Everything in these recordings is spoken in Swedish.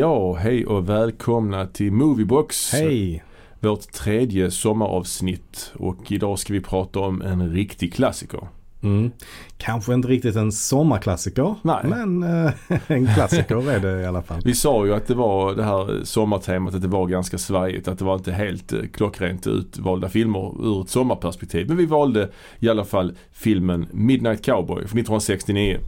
Ja, hej och välkomna till Moviebox. Hej! Vårt tredje sommaravsnitt och idag ska vi prata om en riktig klassiker. Mm. Kanske inte riktigt en sommarklassiker, Nej. men eh, en klassiker är det i alla fall. Vi sa ju att det var det här sommartemat, att det var ganska svajigt, att det var inte helt eh, klockrent utvalda filmer ur ett sommarperspektiv. Men vi valde i alla fall filmen Midnight Cowboy från 1969.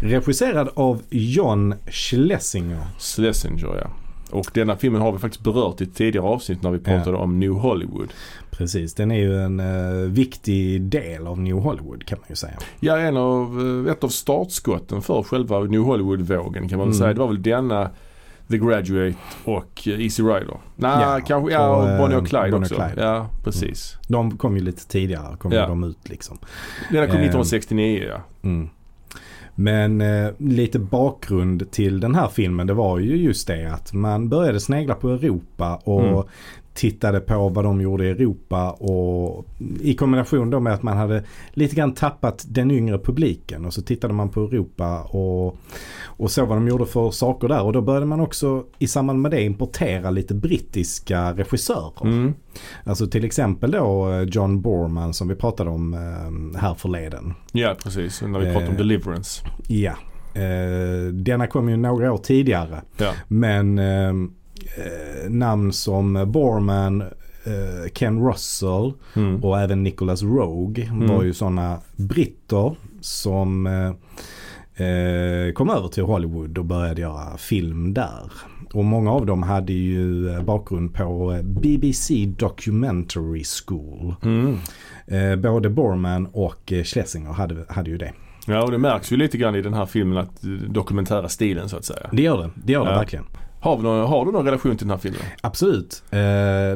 Regisserad av John Schlesinger. Schlesinger ja. Och denna filmen har vi faktiskt berört i ett tidigare avsnitt när vi pratade om New Hollywood. Precis, den är ju en eh, viktig del av New Hollywood kan man ju säga. Ja, en av, eh, ett av startskotten för själva New Hollywood-vågen kan man väl Mm. säga. Det var väl denna The Graduate och eh, Easy Rider. Nej, Ja, kanske, ja och, Bonnie och Clyde Bonnie och också. Clyde. Ja, precis. De kom ju lite tidigare, kom Ja. de ut liksom. Denna kom Ehm. 1969 ja. Mm. Men eh, lite bakgrund till den här filmen det var ju just det att man började snegla på Europa och Mm tittade på vad de gjorde i Europa och i kombination då med att man hade lite grann tappat den yngre publiken och så tittade man på Europa och, och såg vad de gjorde för saker där och då började man också i samband med det importera lite brittiska regissörer. Mm. Alltså till exempel då eh, John Borman som vi pratade om eh, här förleden. Ja, precis. När vi pratade om Eh. Deliverance. Ja. Eh, denna kom ju några år tidigare. Ja. Men eh, namn som Borman, eh, Ken Russell Mm. och även Nicholas Rogue Mm. var ju sådana britter som eh, eh, kom över till Hollywood och började göra film där. Och många av dem hade ju eh, bakgrund på eh, BBC Documentary School. Mm. Både Borman och Schlesinger hade, hade ju det. Ja, och det märks ju lite grann i den här filmen att dokumentära stilen så att säga. Det gör det, det gör det Ja. verkligen. Har, vi någon, har du någon relation till den här filmen? Absolut. Eh,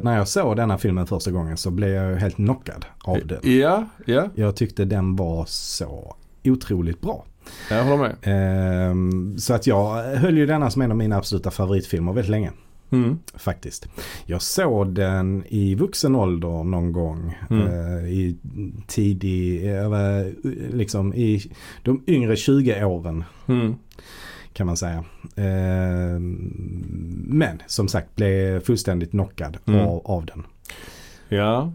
när jag såg denna filmen första gången så blev jag helt knockad av den. Ja, ja. Jag tyckte den var så otroligt bra. Jag håller med. Ehm, så att jag höll ju denna som en av mina absoluta favoritfilmer väldigt länge. Mm. Faktiskt. Jag såg den i vuxen ålder någon gång. Mm. eh, I tidig, eller liksom i de yngre 20 åren Mm. Kan man säga. Ehm, men som sagt blev fullständigt knockad Mm. av, av den. Ja.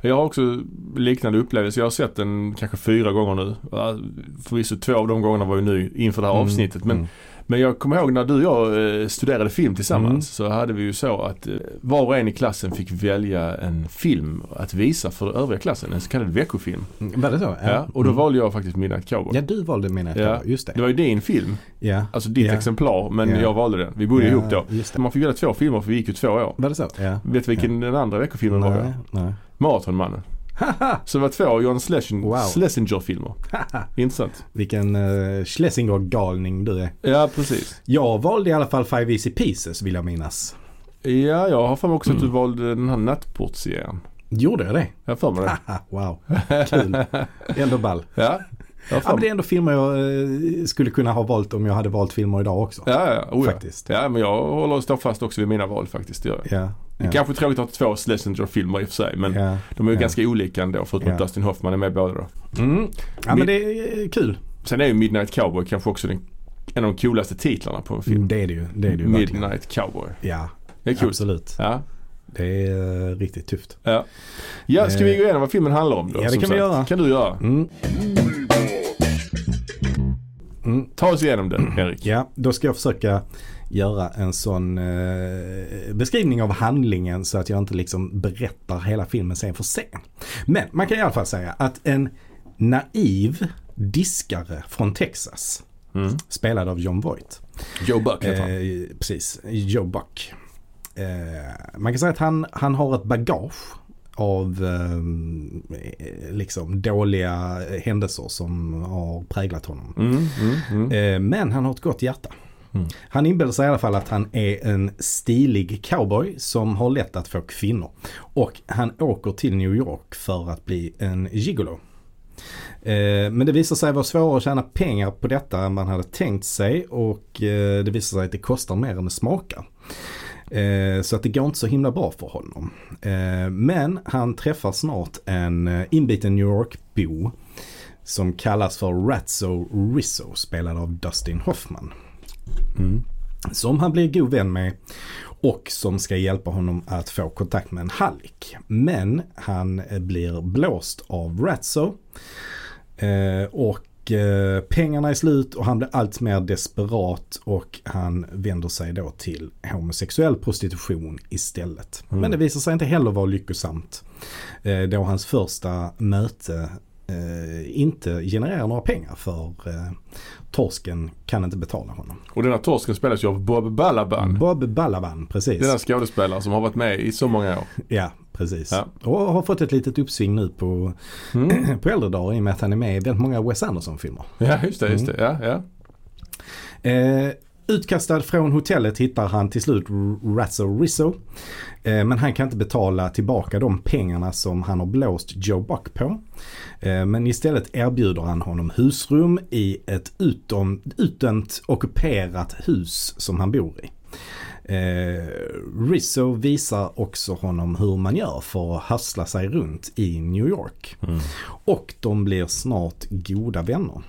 Jag har också liknande upplevelser. Jag har sett den kanske fyra gånger nu. Förvisso två av de gångerna var ju ny inför det här Mm, avsnittet. Men, mm. Men jag kommer ihåg när du och jag eh, studerade film tillsammans Mm. så hade vi ju så att eh, var och en i klassen fick välja en film att visa för övriga klassen. En så kallad veckofilm. Mm, Var det så? Ja. och då Mm. valde jag faktiskt Midnight Cowboy. Ja, du valde mina Ja. ja. just det. Det var ju din film, Ja. alltså ditt Ja. exemplar, men Ja. jag valde den. Vi bodde ja, ihop då. Just det. Man fick välja två filmer för vi gick ju två år. Var det så? Ja. Vet du vilken den andra veckofilmen var? Nej, nej. Maratonmannen. Så det var två John Schlesinger, Wow. Schlesinger-filmer. Intressant. Vilken uh, Schlesinger-galning du är. Ja, precis. Jag valde i alla fall Five Easy Pieces vill jag minnas. Ja, jag har för mig också att du Mm. valde den här nattportserien. Gjorde jag det? Jag har för mig det. Wow, kul. Ändå ball. Ja, Ja, men det är ändå filmer jag eh, skulle kunna ha valt om jag hade valt filmer idag också. Ja, ja, oh, ja. Faktiskt. Ja, men jag håller och står fast också vid mina val faktiskt. Gör. Ja, Det är ja, kanske tråkigt att ha två Schlesinger-filmer i och för sig. Men ja. de är ju ja. ganska olika ändå förutom Ja. att Dustin Hoffman är med båda då. Mm. Ja, men det är eh, kul. Sen är ju Midnight Cowboy kanske också den, en av de coolaste titlarna på en film. Det är det ju. Det är det ju verkligen. Midnight Cowboy. Ja, Det är coolt. absolut. Ja. Det är eh, riktigt tufft. Ja. ja, ska vi Eh, gå igenom vad filmen handlar om då? ja, det kan vi sagt? göra. kan du göra. Mm. Mm. Ta oss igenom den, Erik. Ja, då ska jag försöka göra en sån eh, beskrivning av handlingen så att jag inte liksom berättar hela filmen sen för sen. Men man kan i alla fall säga att en naiv diskare från Texas Mm. spelad av John Voight. Joe Buck heter han. Eh, precis, Joe Buck. Eh, man kan säga att han, han har ett bagage av eh, liksom dåliga händelser som har präglat honom. Mm, mm, mm. Eh, men han har ett gott hjärta. Mm. Han inbillar sig i alla fall att han är en stilig cowboy som har lätt att få kvinnor. Och han åker till New York för att bli en gigolo. Eh, Men det visar sig vara svårare att tjäna pengar på detta än man hade tänkt sig och eh, det visar sig att det kostar mer än det smakar. Eh, Så att det går inte så himla bra för honom. Eh, men han träffar snart en eh, inbiten New York-bo som kallas för Ratso Rizzo spelad av Dustin Hoffman. Mm. Som han blir god vän med och som ska hjälpa honom att få kontakt med en hallick. Men han eh, blir blåst av Ratso. Eh, och eh, pengarna är slut och han blir allt mer desperat och han vänder sig då till homosexuell prostitution istället. Mm. Men det visar sig inte heller vara lyckosamt. Eh, då hans första möte eh, inte genererar några pengar för eh, torsken kan inte betala honom. Och den här torsken spelas ju av Bob Balaban. Bob Balaban, precis. Den här skådespelaren som har varit med i så många år. Ja, precis. Ja. Och har fått ett litet uppsving nu på, Mm. på äldre dagar i och med att han är med i väldigt många Wes Anderson-filmer. Ja just det, just det. Ja, ja. Eh, utkastad från hotellet hittar han till slut Razzo Rizzo. Eh, men han kan inte betala tillbaka de pengarna som han har blåst Joe Buck på. Eh, men istället erbjuder han honom husrum i ett utom, utdömt ockuperat hus som han bor i. Eh, Rizzo visar också honom hur man gör för att hassla sig runt i New York. Mm. Och de blir snart goda vänner.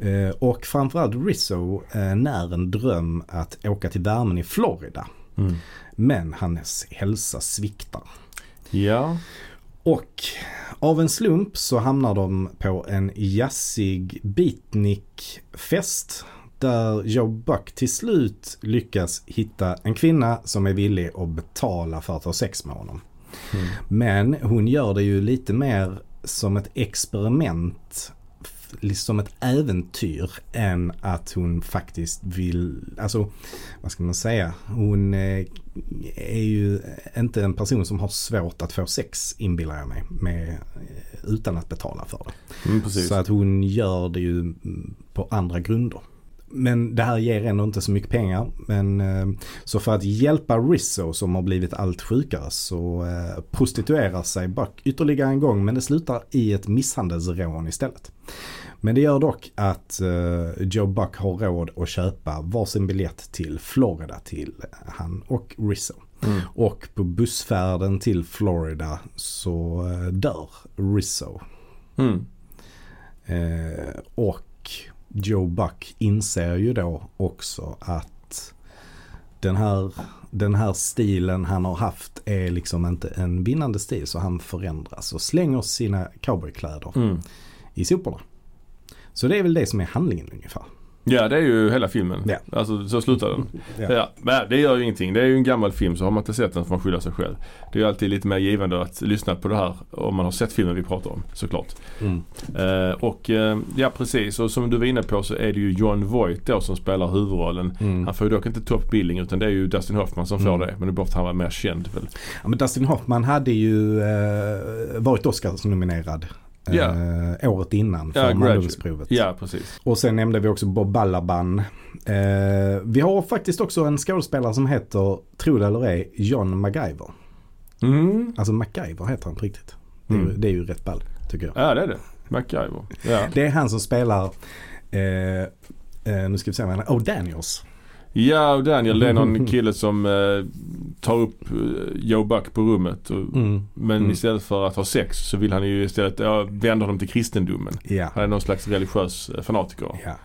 Eh, och framförallt Rizzo eh, när en dröm att åka till värmen i Florida. Mm. Men hans hälsa sviktar. Ja. Och av en slump så hamnar de på en jazzig beatnikfest. Där Joe Buck till slut lyckas hitta en kvinna som är villig att betala för att ha sex med honom. Mm. Men hon gör det ju lite mer som ett experiment, som ett äventyr än att hon faktiskt vill, alltså vad ska man säga, hon eh, är ju inte en person som har svårt att få sex inbillar jag mig, med, eh, utan att betala för det. Mm. Så att hon gör det ju mm, på andra grunder. Men det här ger ändå inte så mycket pengar. Men, eh, så för att hjälpa Rizzo som har blivit allt sjukare så prostituerar sig Buck ytterligare en gång men det slutar i ett misshandelsrån istället. Men det gör dock att eh, Joe Buck har råd att köpa varsin biljett till Florida till han och Rizzo. Mm. Och på bussfärden till Florida så eh, dör Rizzo. Mm. Eh, och Joe Buck inser ju då också att den här, den här stilen han har haft är liksom inte en vinnande stil så han förändras och slänger sina cowboykläder Mm. i soporna. Så det är väl det som är handlingen ungefär. Ja det är ju hela filmen. Ja. Alltså så slutar den. Ja. Ja. men det gör ju ingenting. Det är ju en gammal film så har man inte sett den får man skylla sig själv. Det är ju alltid lite mer givande att lyssna på det här om man har sett filmen vi pratar om såklart. Mm. Eh, och eh, ja precis och som du var inne på så är det ju John Voight då som spelar huvudrollen. Mm. Han får ju dock inte top billing utan det är ju Dustin Hoffman som får Mm. det. Men det är bara för att han var mer känd väl. Ja, men Dustin Hoffman hade ju eh, varit Oscars-nominerad eh, året innan för Graduate. mandomsprovet. Ja precis. Och sen nämnde vi också Bob Balaban. Eh, vi har faktiskt också en skådespelare som heter, tro det eller ej, John MacGyver. Mm. Alltså MacGyver heter han på riktigt. Det är, ju, Mm. det är ju rätt ball tycker jag. Ja det är det. MacGyver. Ja. Det är han som spelar, eh, eh, nu ska vi se vad han är, Oh Daniels. Ja och Daniel det är någon kille som eh, tar upp eh, Joe Buck på rummet. Och, Mm. Men Mm. istället för att ha sex så vill han ju istället ja, vända honom till kristendomen. Ja. Han är någon slags religiös eh, fanatiker. ja.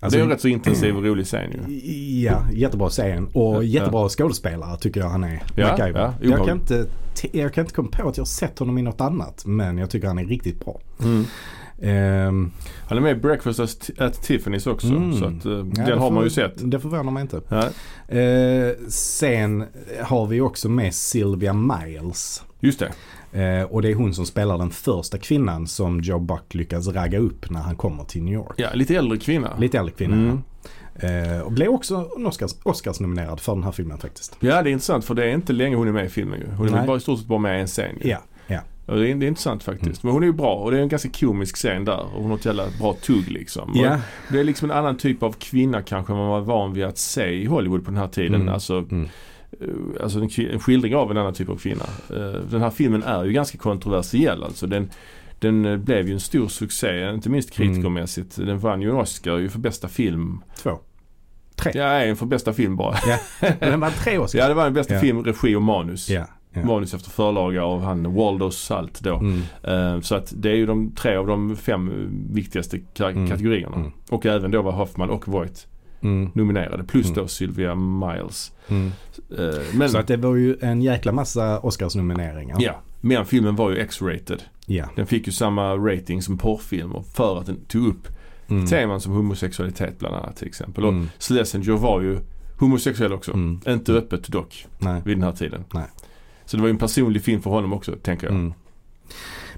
det är ju en rätt så intensiv och rolig scen ju. Ja, jättebra scen och jättebra skådespelare tycker jag han är. Ja, MacGyver. ja, jag, kan inte, jag kan inte komma på att jag sett honom i något annat men jag tycker han är riktigt bra. Mm. Ehm, Han är med i Breakfast at, Tiffany's också. Mm. Så att, eh, ja, den har man ju sett. Det förvånar mig inte. Ja, Eh, sen har vi också med Sylvia Miles. just det. Eh, och det är hon som spelar den första kvinnan som Joe Buck lyckas ragga upp när han kommer till New York. Ja, lite äldre kvinna. Lite äldre kvinna. Mm. Eh, och blev också en Oscars, Oscars-nominerad för den här filmen faktiskt. Ja det är intressant för det är inte länge hon är med i filmen ju. Hon är Nej. bara i stort sett bara med i en scen ja. Och det, är, det är intressant faktiskt. Mm. Men hon är ju bra och det är en ganska komisk scen där. Och hon har ett jävla bra tugg liksom. Ja, Det är liksom en annan typ av kvinna kanske man var van vid att se i Hollywood på den här tiden. Mm. Alltså, Mm. eh, alltså en, en skildring av en annan typ av kvinna. Eh, Den här filmen är ju ganska kontroversiell alltså. Den, den eh, blev ju en stor succé, inte minst kritikermässigt. Den vann ju en Oscar ju för bästa film. två. Tre. Ja, en för bästa film bara. Den var tre Oscars. Ja, det var den bästa Ja. film, regi och manus. Ja, ja. Manus efter förlaga av han Waldo Salt då. Mm. Eh, Så att det är ju de tre av de fem viktigaste Mm. kategorierna. Mm. Och även då var Hoffman och Voight Mm. nominerade. Plus Mm. då Sylvia Miles. Mm. Eh, men, Så att det var ju en jäkla massa Oscarsnomineringar. ja, men filmen var ju X-rated. Ja. Den fick ju samma rating som porrfilmer för att den tog upp Mm. teman som homosexualitet bland annat till exempel. Och Mm. Schlesinger var ju homosexuell också. Inte öppet dock Nej. vid den här tiden. Nej. Så det var ju en personlig film för honom också tänker jag. Mm.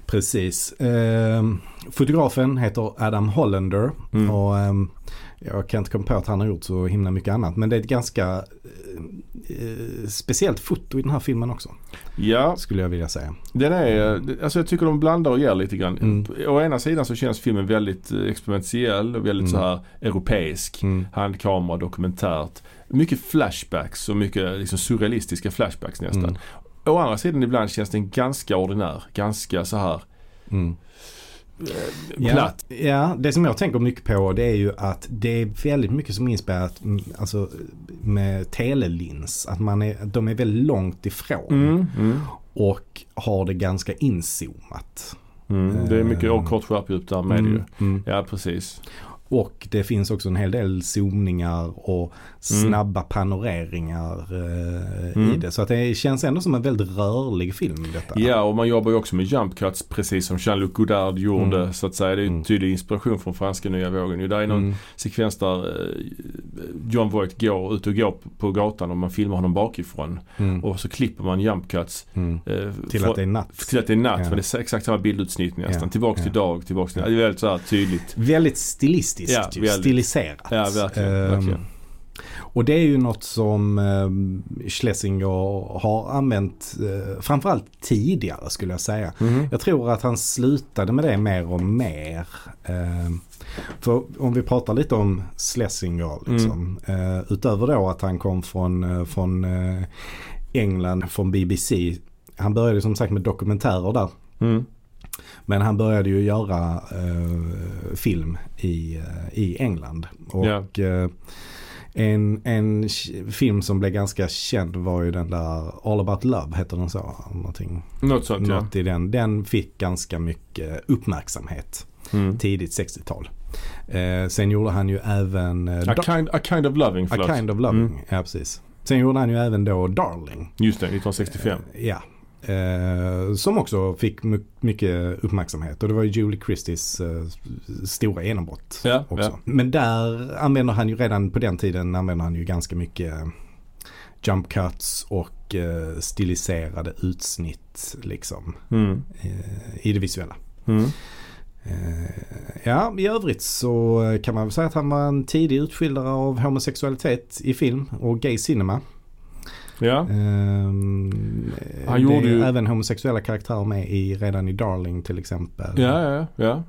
Precis. Ehm, fotografen heter Adam Hollander Mm. och ehm, jag kan inte komma på att han har gjort så himla mycket annat. Men det är ett ganska eh, eh, speciellt foto i den här filmen också. Ja, Skulle jag vilja säga. den är, alltså jag tycker de blandar och ger lite grann. Mm. Å ena sidan så känns filmen väldigt eh, experimentell och väldigt Mm. så här europeisk. Mm. Handkamera, dokumentärt. Mycket flashbacks och mycket liksom surrealistiska flashbacks nästan. Mm. Å andra sidan ibland känns den ganska ordinär. Ganska så här Mm. eh, platt. Ja, ja, det som jag tänker mycket på det är ju att det är väldigt mycket som är inspelat mm, alltså, med telelins. Att man är, de är väldigt långt ifrån Mm, mm, och har det ganska inzoomat. mm. Det är mycket Eh, och kort skärpdjup där med ju. Mm, mm. Ja precis. Och det finns också en hel del zoomningar och snabba panoreringar eh, i Mm. det. Så att det känns ändå som en väldigt rörlig film detta. Ja och man jobbar ju också med jump cuts precis som Jean-Luc Godard gjorde Mm. så att säga. Det är ju Mm. tydlig inspiration från franska nya vågen. Där är någon Mm. sekvens där eh, John Voight går ut och går på gatan och man filmar honom bakifrån. Mm. Och så klipper man jump cuts Mm. eh, Till att det är natt. till att det är natt. Ja. Men det är exakt samma bildutsnitt nästan. Ja, Tillbaks till ja. dag, tillbaks till Ja. Det är väldigt så här tydligt. Väldigt stilistiskt Ja, ju. väldigt. Stiliserat. Ja verkligen. Ehm, verkligen. Och det är ju något som eh, Schlesinger har använt eh, framförallt tidigare skulle jag säga. Mhm. Jag tror att han slutade med det mer och mer. Eh, för om vi pratar lite om Schlesinger liksom. Mm. Eh, utöver då att han kom från, eh, från eh, England, från BBC. Han började som sagt med dokumentärer där. Mm. Men han började ju göra eh, film i, i England. Och eh, en, en film som blev ganska känd var ju den där All about love heter den så? Någonting, Något sånt ja. något i den. Den fick ganska mycket uppmärksamhet Mm. tidigt 60-tal. Eh, sen gjorde han ju även eh, A, kind, a kind of loving, A förlåt. kind of loving. Mm. Ja, precis. Sen gjorde han ju även då Darling. Just det, 1965. Eh, Ja. Eh, som också fick my- mycket uppmärksamhet och det var ju Julie Christies eh, stora genombrott Ja, också. ja. Men där använder han ju redan på den tiden använder han ju ganska mycket eh, jump cuts och eh, stiliserade utsnitt liksom Mm. eh, i det visuella. Mm. Eh, ja, i övrigt så kan man väl säga att han var en tidig utskildare av homosexualitet i film och gay cinema. Ja. Ehm, Han gjorde ju- även homosexuella karaktärer med i redan i Darling till exempel. Ja, ja, ja.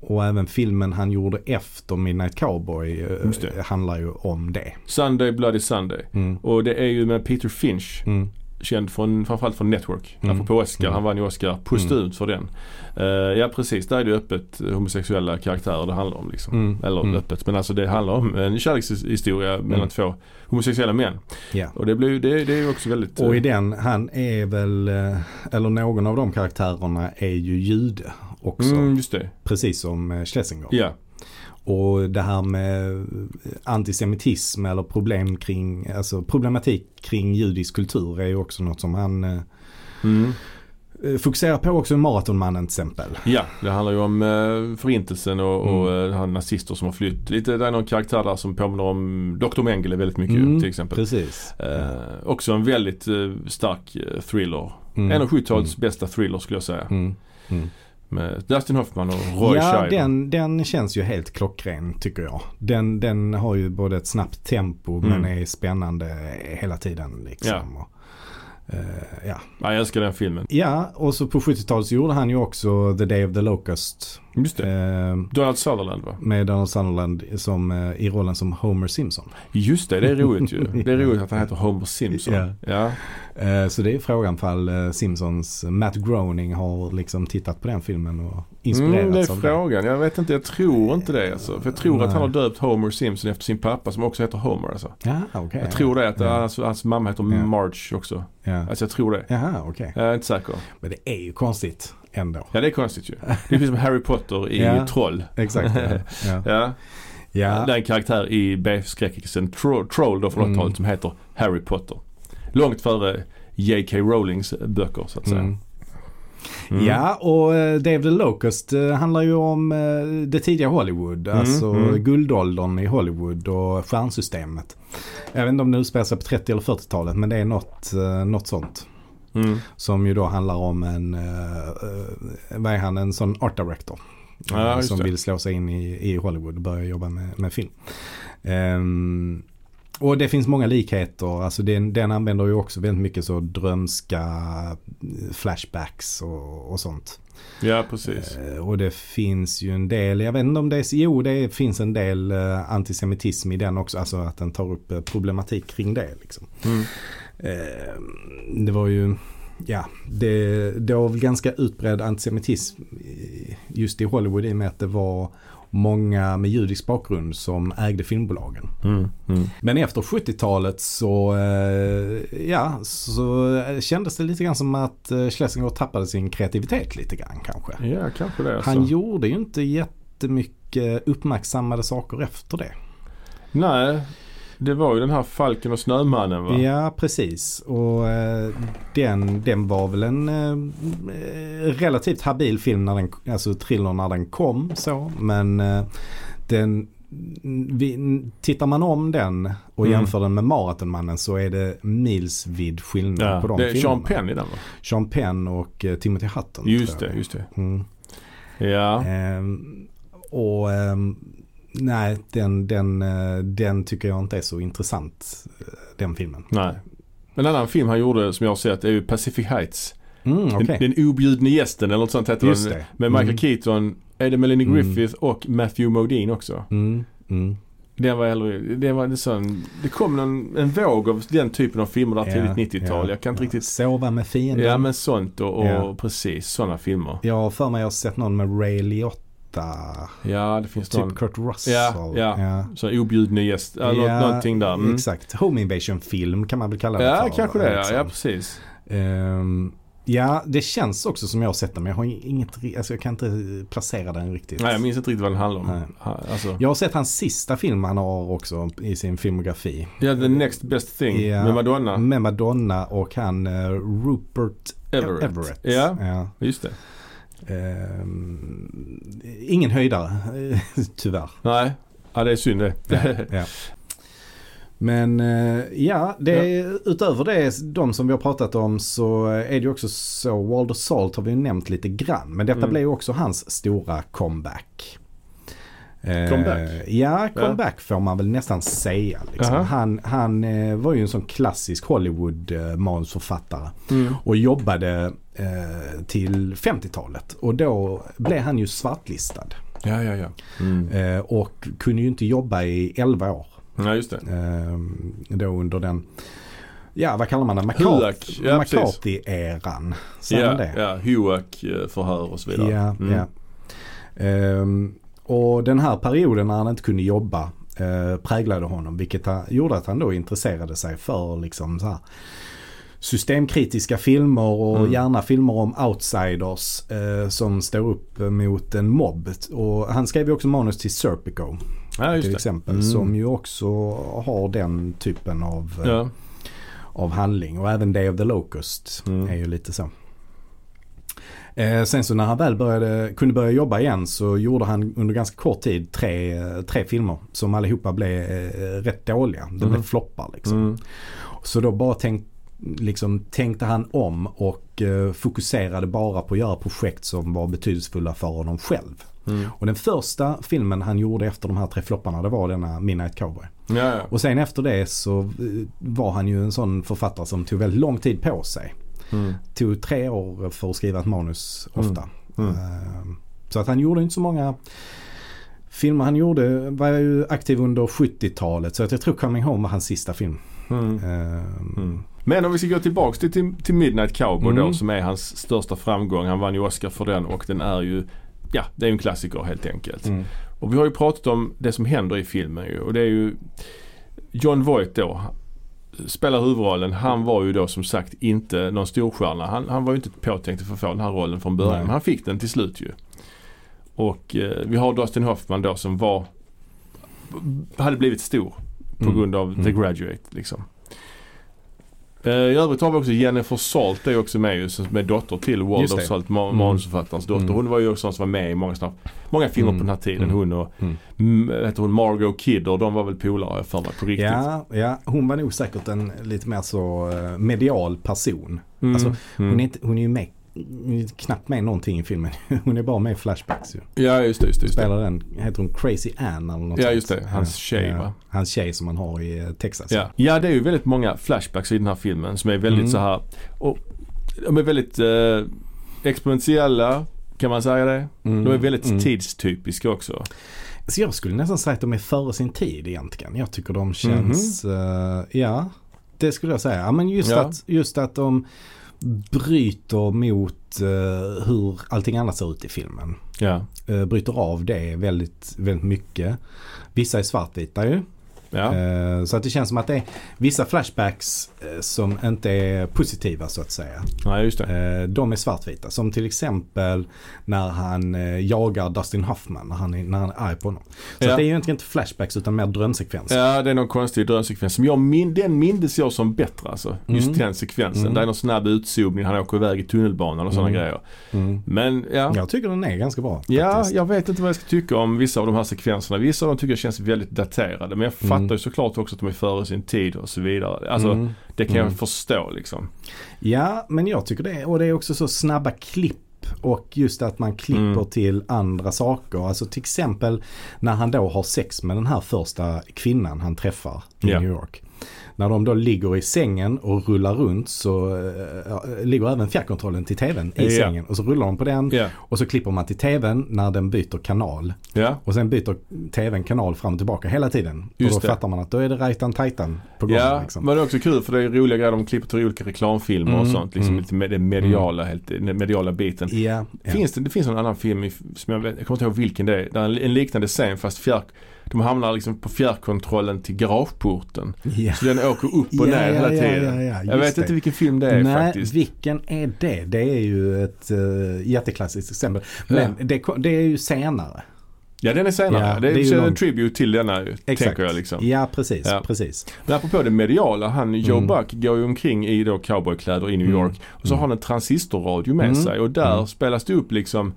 Och även filmen han gjorde efter Midnight Cowboy eh, handlar ju om det. Sunday Bloody Sunday. Mm. Och det är ju med Peter Finch. Mm. Känd från, framförallt från Network. Mm. Apropå Oscar. Mm. Han vann ju Oscar postumt för den. Eh, ja precis, där är det öppet eh, homosexuella karaktärer det handlar om liksom. Mm. Eller Mm. öppet, men alltså det handlar om en kärlekshistoria mellan Mm. två homosexuella män. Ja. Och det, blir, det, det är ju också väldigt... Och i eh, den, han är väl, eh, eller någon av de karaktärerna är ju jude också. mm. Precis som eh, Schlesinger. Ja. Och det här med antisemitism eller problem kring, alltså problematik kring judisk kultur är ju också något som han Mm. Eh, fokuserar på också Maratonmannen till exempel. Ja, det handlar ju om eh, förintelsen och, och Mm. eh, han nazister som har flytt. Lite, det är någon karaktär där som påminner om Dr. Mengele väldigt mycket Mm, till exempel. Precis. Eh, också en väldigt eh, stark eh, thriller. Mm. En av 70-talets bästa thriller skulle jag säga. Mm. Mm. Med Dustin Hoffman och Roy Ja, Scheider. den, den känns ju helt klockren tycker jag. Den, den har ju både ett snabbt tempo Mm. men är spännande hela tiden liksom. Och, eh, ja. Ja, jag älskar den filmen. ja, och så på 70-talet så gjorde han ju också The Day of the Locust. Just det. Eh, Donald Sutherland va? med Donald Sutherland som, eh, i rollen som Homer Simpson. Just det, det är roligt ju. Det är roligt att han heter Homer Simpson. Ja. Ja. Eh, så det är frågan fall eh, Simpsons Matt Groening har liksom tittat på den filmen och inspirerats Mm, det är av frågan. Jag vet inte, jag tror inte det alltså. För jag tror att han har Nej. döpt Homer Simpson efter sin pappa som också heter Homer alltså. Ja, okej. Jag tror det, att ja. hans, hans mamma heter Ja. Marge också. Ja. Alltså jag tror det. Jaha, okej. Jag är inte säker. Men det är ju konstigt ändå. Ja det är konstigt ju. Det är precis som Harry Potter i Ja. Troll. Exakt. Ja. Ja. Ja. Det är en karaktär i B-skräckisen Tro- Troll då från Mm. 80-talet som heter Harry Potter. Långt före J.K. Rowlings böcker så att säga. Mm. Mm. Ja, och eh, Dave the Locust eh, handlar ju om eh, det tidiga Hollywood. Mm, alltså mm. guldåldern i Hollywood och stjärnsystemet. Jag vet inte om det utspelar sig på 30 eller 40-talet men det är något, något sånt. Mm. Som ju då handlar om en, eh, eh, vad är han, en sån art director. Ja, eh, som vill slå sig in i, i Hollywood och börja jobba med, med film. Ehm, och det finns många likheter. Alltså den, den använder ju också väldigt mycket så drömska flashbacks och, och sånt. Ja, precis. Eh, Och det finns ju en del, jag vet inte om det är, jo det finns en del eh, antisemitism i den också. Alltså att den tar upp eh, problematik kring det liksom. Mm. Eh, det var ju, ja, det, det var väl ganska utbredd antisemitism just i Hollywood i och med att det var många med judisk bakgrund som ägde filmbolagen. Mm. Mm. Men efter 70-talet så, eh, ja, så kändes det lite grann som att eh, Schlesinger tappade sin kreativitet lite grann kanske. Ja, kanske det alltså. Han gjorde ju inte jättemycket uppmärksammade saker efter det. Nej, det var ju den här Falken och Snömannen va? Ja, precis. Och eh, den, den var väl en eh, relativt habil film när den, alltså thriller när den kom så. Men eh, den, vi, tittar man om den och Mm. jämför den med Maratonmannen så är det milsvid skillnad Ja, på de det är filmerna. Sean Penn i den va? Sean Penn och eh, Timothy Hutton. Just det, just det. Mm. Ja. Ehm, och ehm, nej, den, den, eh, den tycker jag inte är så intressant. eh, Den filmen. Nej. En annan film han gjorde som jag har sett är ju Pacific Heights. Mm, okej. Den, den objudne gästen eller något sånt heter Just den. det. Med Michael Mm. Keaton, Eddie Melanie Mm. Griffith och Matthew Modine också. Mm, mm. Den var äldre, det var en sån, det kom någon, en våg av den typen av filmer där Ja, tidigt 90-tal. ja, Jag kan inte ja. riktigt, Sova med fienden. ja men sånt och, och precis sådana filmer. Jag har för mig jag har sett någon med Ray Liotta. Ja det finns Typ någon, Kurt Russell. Ja, ja. så objudne gäst, ja, Ja, någonting där. Mm. Exakt. Home Invasion film kan man väl kalla det Ja för. kanske det ja, liksom. ja precis. Ehm, ja, det känns också som jag har sett den men jag har inget, alltså jag kan inte placera den riktigt. Nej jag minns inte riktigt vad den handlar om. Alltså, Jag har sett hans sista film han har också i sin filmografi. ja, The Next Best Thing Ja. med Madonna. Med Madonna och han eh, Rupert Everett. Everett. Ja, Ja. just det. Ehm, ingen höjdare, tyvärr. Nej, ja, det är synd det. Ja. Men eh, ja, det, utöver det, de som vi har pratat om så är det ju också så, Walder Salt har vi ju nämnt lite grann. Men detta Mm. blev ju också hans stora comeback. Eh, Comeback? Ja, comeback får man väl nästan säga. Liksom. Aha. Han, han eh, var ju en sån klassisk Hollywood-manusförfattare. Mm. Och jobbade eh, till 50-talet. Och då blev han ju svartlistad. Ja, ja, ja. Mm. Eh, och kunde ju inte jobba i 11 år. Ja, just det. Eh, då under den, ja vad kallar man det, Huak, ja. McCarthy-eran. Ja, det? ja, Huak-förhör och så vidare. Ja, Mm. ja. Ehm, och den här perioden när han inte kunde jobba eh, präglade honom. Vilket gjorde att han då intresserade sig för liksom så här systemkritiska filmer och Mm. gärna filmer om outsiders eh, som står upp mot en mobb. Och han skrev ju också manus till Serpico Ja, till exempel. Mm. Som ju också har den typen av, eh, Ja. av handling. Och även Day of the Locust Mm. är ju lite så. Eh, sen så när han väl började, kunde börja jobba igen så gjorde han under ganska kort tid tre, tre filmer som allihopa blev eh, rätt dåliga. De blev Mm. floppar liksom. Mm. Så då bara tänk, liksom, tänkte han om och eh, fokuserade bara på att göra projekt som var betydelsefulla för honom själv. Mm. Och den första filmen han gjorde efter de här tre flopparna det var denna Midnight Cowboy. Ja, ja. Och sen efter det så eh, var han ju en sån författare som tog väldigt lång tid på sig. Mm. Tog tre år för att skriva ett manus Mm. ofta. Mm. Eh, Så att han gjorde inte så många filmer. Han gjorde, var ju aktiv under 70-talet så att jag tror Coming Home var hans sista film. Mm. Men om vi ska gå tillbaks till, till, till Midnight Cowboy Mm. då som är hans största framgång. Han vann ju Oscar för den och den är ju, ja det är ju en klassiker helt enkelt. Mm. Och vi har ju pratat om det som händer i filmen ju och det är ju John Voight då spelar huvudrollen. Han var ju då som sagt inte någon storstjärna. Han, han var ju inte påtänkt att få den här rollen från början. Nej. Men han fick den till slut ju. Och eh, vi har Dustin Hoffman då som var hade blivit stor på Mm. grund av The Mm. Graduate liksom. Eh, I övrigt har vi också Jennifer Salt är också med ju är dotter till Waldorf det. Salt, ma- Mm. manusförfattarens dotter. Mm. Hon var ju också sån som var med i många, såna- många filmer Mm. på den här tiden. Mm. Hon och Mm. mm, heter hon Margot Kidder, de var väl polare för mig på riktigt. Ja, ja, hon var nog säkert en lite mer så eh, medial person. Mm. Alltså, mm. Hon, är inte, hon är ju med, knappt med någonting i filmen. Hon är bara med i flashbacks ju. Ja just det, just det. Just det. Spelar den, heter hon Crazy Ann eller något Ja, just det. Hans tjej, va? Hans tjej som man har i eh, Texas. Ja. ja, det är ju väldigt många flashbacks i den här filmen som är väldigt Mm. så här och de är väldigt eh, exponentiella, kan man säga det? Mm, De är väldigt mm. tidstypiska också. Så jag skulle nästan säga att de är före sin tid egentligen. Jag tycker de känns, eh, ja det skulle jag säga. Ja, men just, Ja. att, just att de bryter mot eh, hur allting annat ser ut i filmen. Ja. Eh, bryter av det väldigt, väldigt mycket. Vissa är svartvita ju. Ja. Eh, Så att det känns som att det är vissa flashbacks eh, som inte är positiva så att säga. Nej, just det. Eh, De är svartvita. Som till exempel när han jagar Dustin Hoffman. När han är, när han är arg på honom. Så Ja. det är ju egentligen inte flashbacks utan mer drömsekvenser. Ja, det är någon konstig drömsekvens. som jag min, den mindes jag som bättre alltså. Just Mm. den sekvensen. Mm. Det är någon snabb utzoomning, han åker iväg i tunnelbanan och sådana Mm. grejer. Mm. Men ja. Jag tycker den är ganska bra. Ja, faktiskt. jag vet inte vad jag ska tycka om vissa av de här sekvenserna. Vissa av dem tycker jag känns väldigt daterade. Men jag Mm. Fattar ju såklart också att de är före sin tid och så vidare. Alltså Mm. det kan Mm. jag förstå liksom. Ja, men jag tycker det. Och det är också så snabba klipp. Och just att man klipper Mm. till andra saker. Alltså till exempel när han då har sex med den här första kvinnan han träffar i Ja. New York. När de då ligger i sängen och rullar runt så äh, ligger även fjärrkontrollen till tvn i Ja. sängen. Och så rullar de på den Ja. och så klipper man till tvn när den byter kanal. Ja. Och sen byter tvn kanal fram och tillbaka hela tiden. Just och då det. fattar man att då är det Rajtan Tajtan på gång. Ja, liksom. men det är också kul för det är roliga grejer. De klipper till olika reklamfilmer och Mm, sånt. Liksom mm. lite med den mediala, helt, den mediala biten. Finns det, det finns en annan film i, som jag, vet, jag kommer inte ihåg vilken det är. Där en, en liknande scen fast fjärr, de hamnar liksom på fjärrkontrollen till garageporten. Ja. Så den åker upp och Ja, ner ja, hela tiden. ja, ja, jag vet det. inte vilken film det är Nej, faktiskt. vilken är det? Det är ju ett uh, jätteklassiskt exempel. Men det, det är ju senare. Ja den är senare. Det är, det är ju en någon- tribute till denna ju, tänker jag liksom. Ja, precis. Precis. Men apropå det mediala, han Joe Mm. Buck går ju omkring i då cowboykläder i New Mm. York. Och så Mm. har han en transistorradio med Mm. sig och där Mm. spelas det upp liksom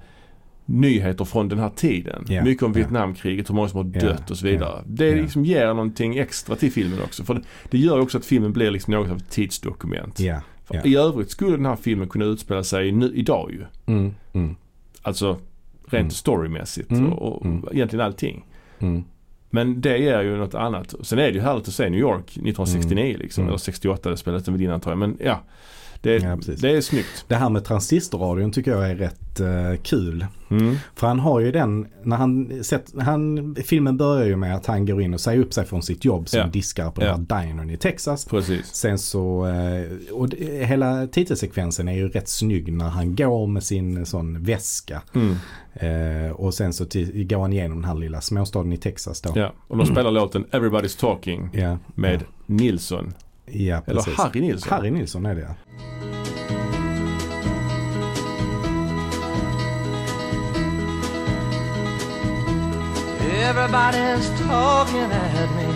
nyheter från den här tiden. Ja, Mycket om. Vietnamkriget, hur många som har dött och så vidare. ja, Det liksom ger någonting extra till filmen också. För det, gör också att filmen blir liksom något av ett tidsdokument. I övrigt skulle den här filmen kunna utspela sig nu, idag ju. Mm, mm, Alltså rent Mm. storymässigt Mm, och, och mm. egentligen allting. mm. Men det är ju något annat. Sen är det ju härligt att se New York 1969 liksom. Eller 68, det spelades den väl in antar jag. Men ja. Det, Ja, det är snyggt. Det här med transistorradion tycker jag är rätt eh, kul. Mm. För han har ju den, när han, sett, han, filmen börjar ju med att han går in och säger upp sig från sitt jobb som Ja. diskare på Ja. den här dinern i Texas. Precis. Sen så, eh, och hela titelsekvensen är ju rätt snygg när han går med sin sån väska. Mm. Eh, och sen så till, går han igenom den här lilla småstaden i Texas då. Ja. Och de spelar låten Everybody's Talking med Nilsson. Ja Eller precis. Harry Nilsson. Harry Nilsson är det ja. Everybody's talking at me.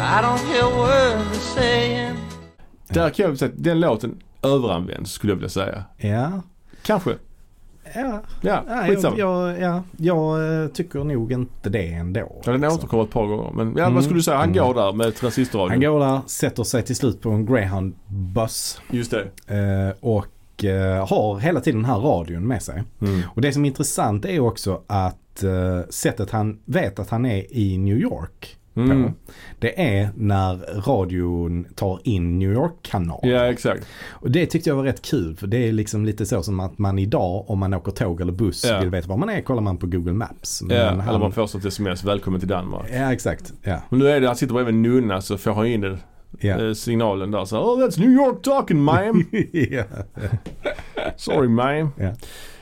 I don't hear they're saying. Där kan jag säga att den låten överanvänds skulle jag vilja säga. Ja, Kanske. Ja, Ja, ja, jag, jag, ja, jag eh, tycker nog inte det ändå. Ja, den liksom. återkommer ett par gånger. Men ja, Mm. vad skulle du säga? Han Mm. går där med transistorradion. Han går där, sätter sig till slut på en greyhound buss Just det. eh, och eh, har hela tiden den här radion med sig. Mm. Och det som är intressant är också att sättet han vet att han är i New York Mm. Det är när radion tar in New York-kanal. Ja, exakt. Och det tyckte jag var rätt kul för det är liksom lite så som att man idag om man åker tåg eller buss Ja. vill veta var man är kollar man på Google Maps. Men Ja, han- eller man får ett sms. Välkommen till Danmark. Ja exakt. Ja. Men nu är det, han sitter bredvid en nunna så får han in Ja. eh, signalen där. Så, oh that's New York talking ma'am. Sorry ma'am. Ja.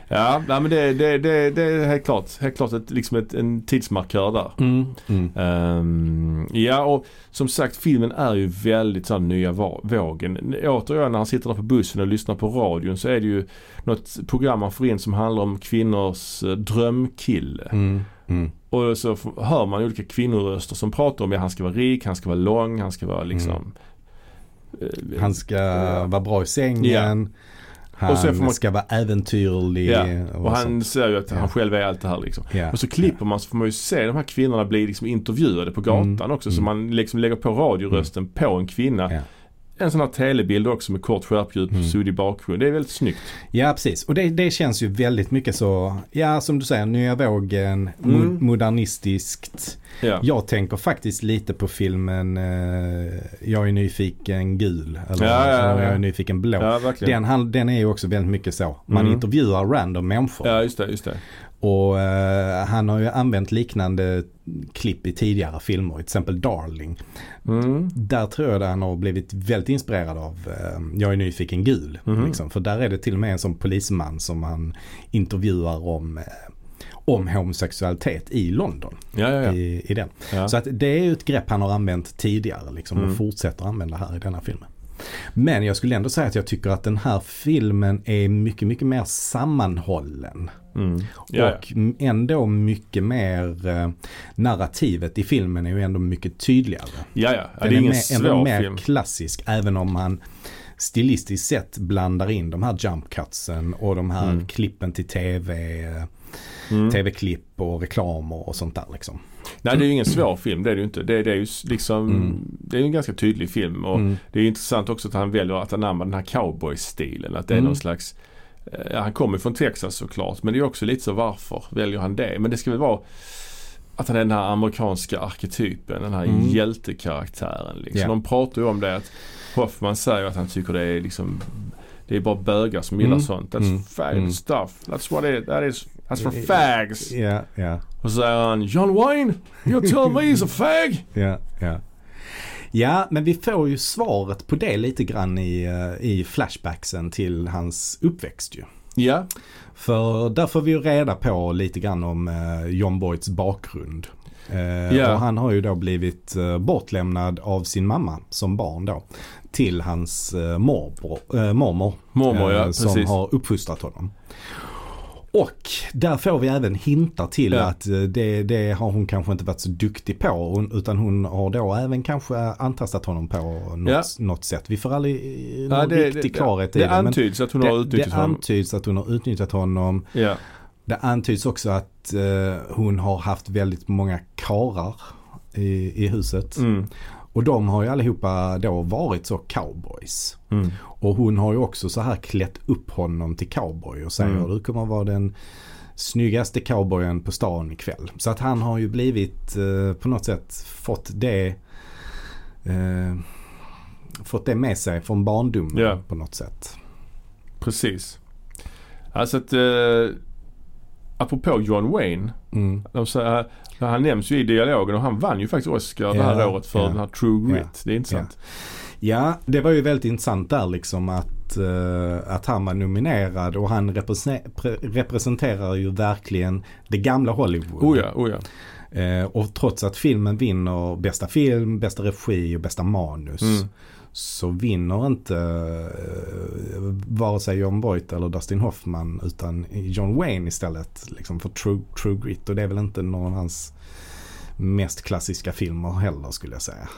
Ja, nej, men det, det, det, det är helt klart, helt klart ett, liksom ett, en tidsmarkör där. Mm. Mm. Ehm, ja och som sagt filmen är ju väldigt sån nya vågen. Återigen när han sitter där på bussen och lyssnar på radion så är det ju något program man får in som handlar om kvinnors eh, drömkille. Mm. Mm. Och så hör man olika kvinnoröster som pratar om att han ska vara rik, han ska vara lång, han ska vara liksom eh, Han ska vara bra i sängen. Han Och sen får man- ska vara äventyrlig. Ja, och han sånt. säger ju att Ja. han själv är allt det här liksom. Ja. Och så klipper man så får man ju se de här kvinnorna bli liksom intervjuade på gatan Mm. också. Så Mm. man liksom lägger på radiorösten på en kvinna. En sån här telebild också med kort skärpdjup, Mm. suddig bakgrund. Det är väldigt snyggt. Ja, precis. Och det, det känns ju väldigt mycket så, ja som du säger, nya vågen, mo- Mm. modernistiskt. Ja. Jag tänker faktiskt lite på filmen eh, Jag är nyfiken gul. Eller Ja, ja, ja. Jag är nyfiken blå. Den, han- den är ju också väldigt mycket så. Man Mm. intervjuar random människor. Ja, just det, just det. Och eh, han har ju använt liknande klipp i tidigare filmer, till exempel Darling. Mm. Där tror jag att han har blivit väldigt inspirerad av eh, Jag är nyfiken gul. Mhm. Liksom. För där är det till och med en sån polisman som han intervjuar om, eh, om homosexualitet i London. Ja, ja, ja. I, i den. Så att det är ju ett grepp han har använt tidigare liksom, Mm. och fortsätter använda här i denna filmen. Men jag skulle ändå säga att jag tycker att den här filmen är mycket, mycket mer sammanhållen. Mm. Ja, Och ändå mycket mer eh, narrativet i filmen är ju ändå mycket tydligare. ja, ja. Det är ingen mer, ändå svår mer film. klassisk även om man stilistiskt sett blandar in de här jump cutsen och de här Mm. klippen till tv, eh, Mm. tv-klipp och reklamer och sånt där liksom. Nej, det är ju ingen svår film. Det är det ju inte. Det, det är ju liksom, Mm. det är en ganska tydlig film. Och Mm. det är intressant också att han väljer att anamma den här cowboy-stilen. Att det är Mm. någon slags eh, Ja, han kommer från Texas såklart. Men det är också lite så varför väljer han det? Men det ska väl vara att han är den här amerikanska arketypen. Den här Mm. hjältekaraktären. Liksom. Ja. De pratar ju om det att Hoffman säger att han tycker det är liksom Det är bara bögar som gillar Mm. sånt. That's Mm. fag Mm. stuff. That's what it That is. That's for Eh, fags. Ja, ja, Och så säger han John Wayne, you tell me he's a fag. ja, ja. Ja, men vi får ju svaret på det lite grann i, eh, i flashbacksen till hans uppväxt ju. Ja, För där får vi ju reda på lite grann om eh, John Boyds bakgrund. Eh, Ja. Och han har ju då blivit eh, bortlämnad av sin mamma som barn då. Till hans eh, morbror, eh, mormor. mormor ja, eh, som precis. har uppfostrat honom. Och där får vi även hintar till Ja. att eh, det, det har hon kanske inte varit så duktig på. Utan hon har då även kanske antastat honom på något, Ja. något sätt. Vi får aldrig eh, någon Ja, det, riktig det, klarhet det, i det det. men antyds att hon har det, utnyttjat det honom. antyds att hon har utnyttjat honom. Ja. Det antyds också att eh, hon har haft väldigt många karar i, i huset. Mm. Och de har ju allihopa då varit så cowboys. Mm. Och hon har ju också så här klätt upp honom till cowboy och säger Mm. du kommer vara den snyggaste cowboyen på stan ikväll. Så att han har ju blivit eh, på något sätt fått det eh, fått det med sig från barndomen Ja. på något sätt. Precis. Alltså att eh, apropå John Wayne. Mm. De säger, han nämns ju i dialogen och han vann ju faktiskt Oscar det här Ja, året för ja. den här True Grit. Ja, Det är intressant. Ja, det var ju väldigt intressant där liksom att, eh, att han var nominerad och han represe- pre- representerar ju verkligen det gamla Hollywood. Oh ja, oh ja. Eh, och trots att filmen vinner bästa film, bästa regi och bästa manus Mm. Så vinner inte eh, vare sig John Voight eller Dustin Hoffman utan John Wayne istället liksom för True, True Grit och det är väl inte någon av hans mest klassiska filmer heller skulle jag säga.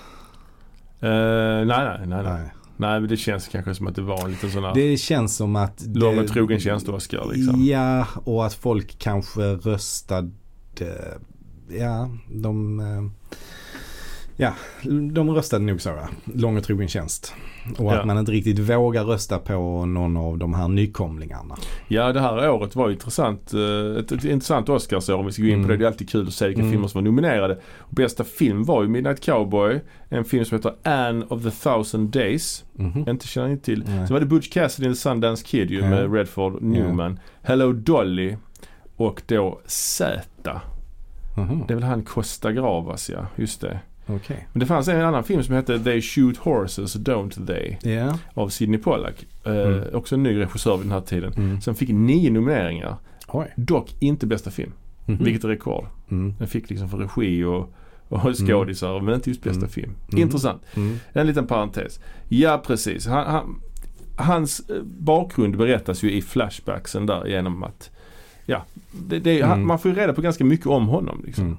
Eh, nej, nej, nej, nej. Nej. Men det känns kanske som att det var en liten sån här Det känns som att lång och trogen tjänst Oscar liksom. Ja, och att folk kanske röstade, ja, de, eh, ja, de röstade nog så, ja. lång och trogen tjänst. Och Ja. att man inte riktigt vågar rösta på någon av de här nykomlingarna. Ja, det här året var intressant. eh, Ett, ett intressant Oscarsår om vi ska gå in på Mm. det. Det är alltid kul att se vilka Mm. filmer som var nominerade. Och bästa film var ju Midnight Cowboy. En film som heter Anne of the Thousand Days. Jag inte känner inte till. Nej. Sen var det Butch Cassidy and the Sundance Kid ju Ja. med Redford Newman. Hello Dolly. Och då Z. Mhm. Det är väl han Costa Gravas ja, just det. Okej. Men det fanns en annan film som hette They Shoot Horses, Don't They? Ja. Av Sidney Pollack. Eh, Mm. Också en ny regissör vid den här tiden. Mm. Som fick nio nomineringar. Oj. Dock inte bästa film. Mhm. Vilket är rekord. Mm. Den fick liksom för regi och, och skådisar men inte just bästa Mm. film. Mm. Intressant. Mm. En liten parentes. Ja precis. Han, han, hans eh, bakgrund berättas ju i flashbacksen där genom att Ja, det, det, han, Mm. man får ju reda på ganska mycket om honom. Liksom. Mm.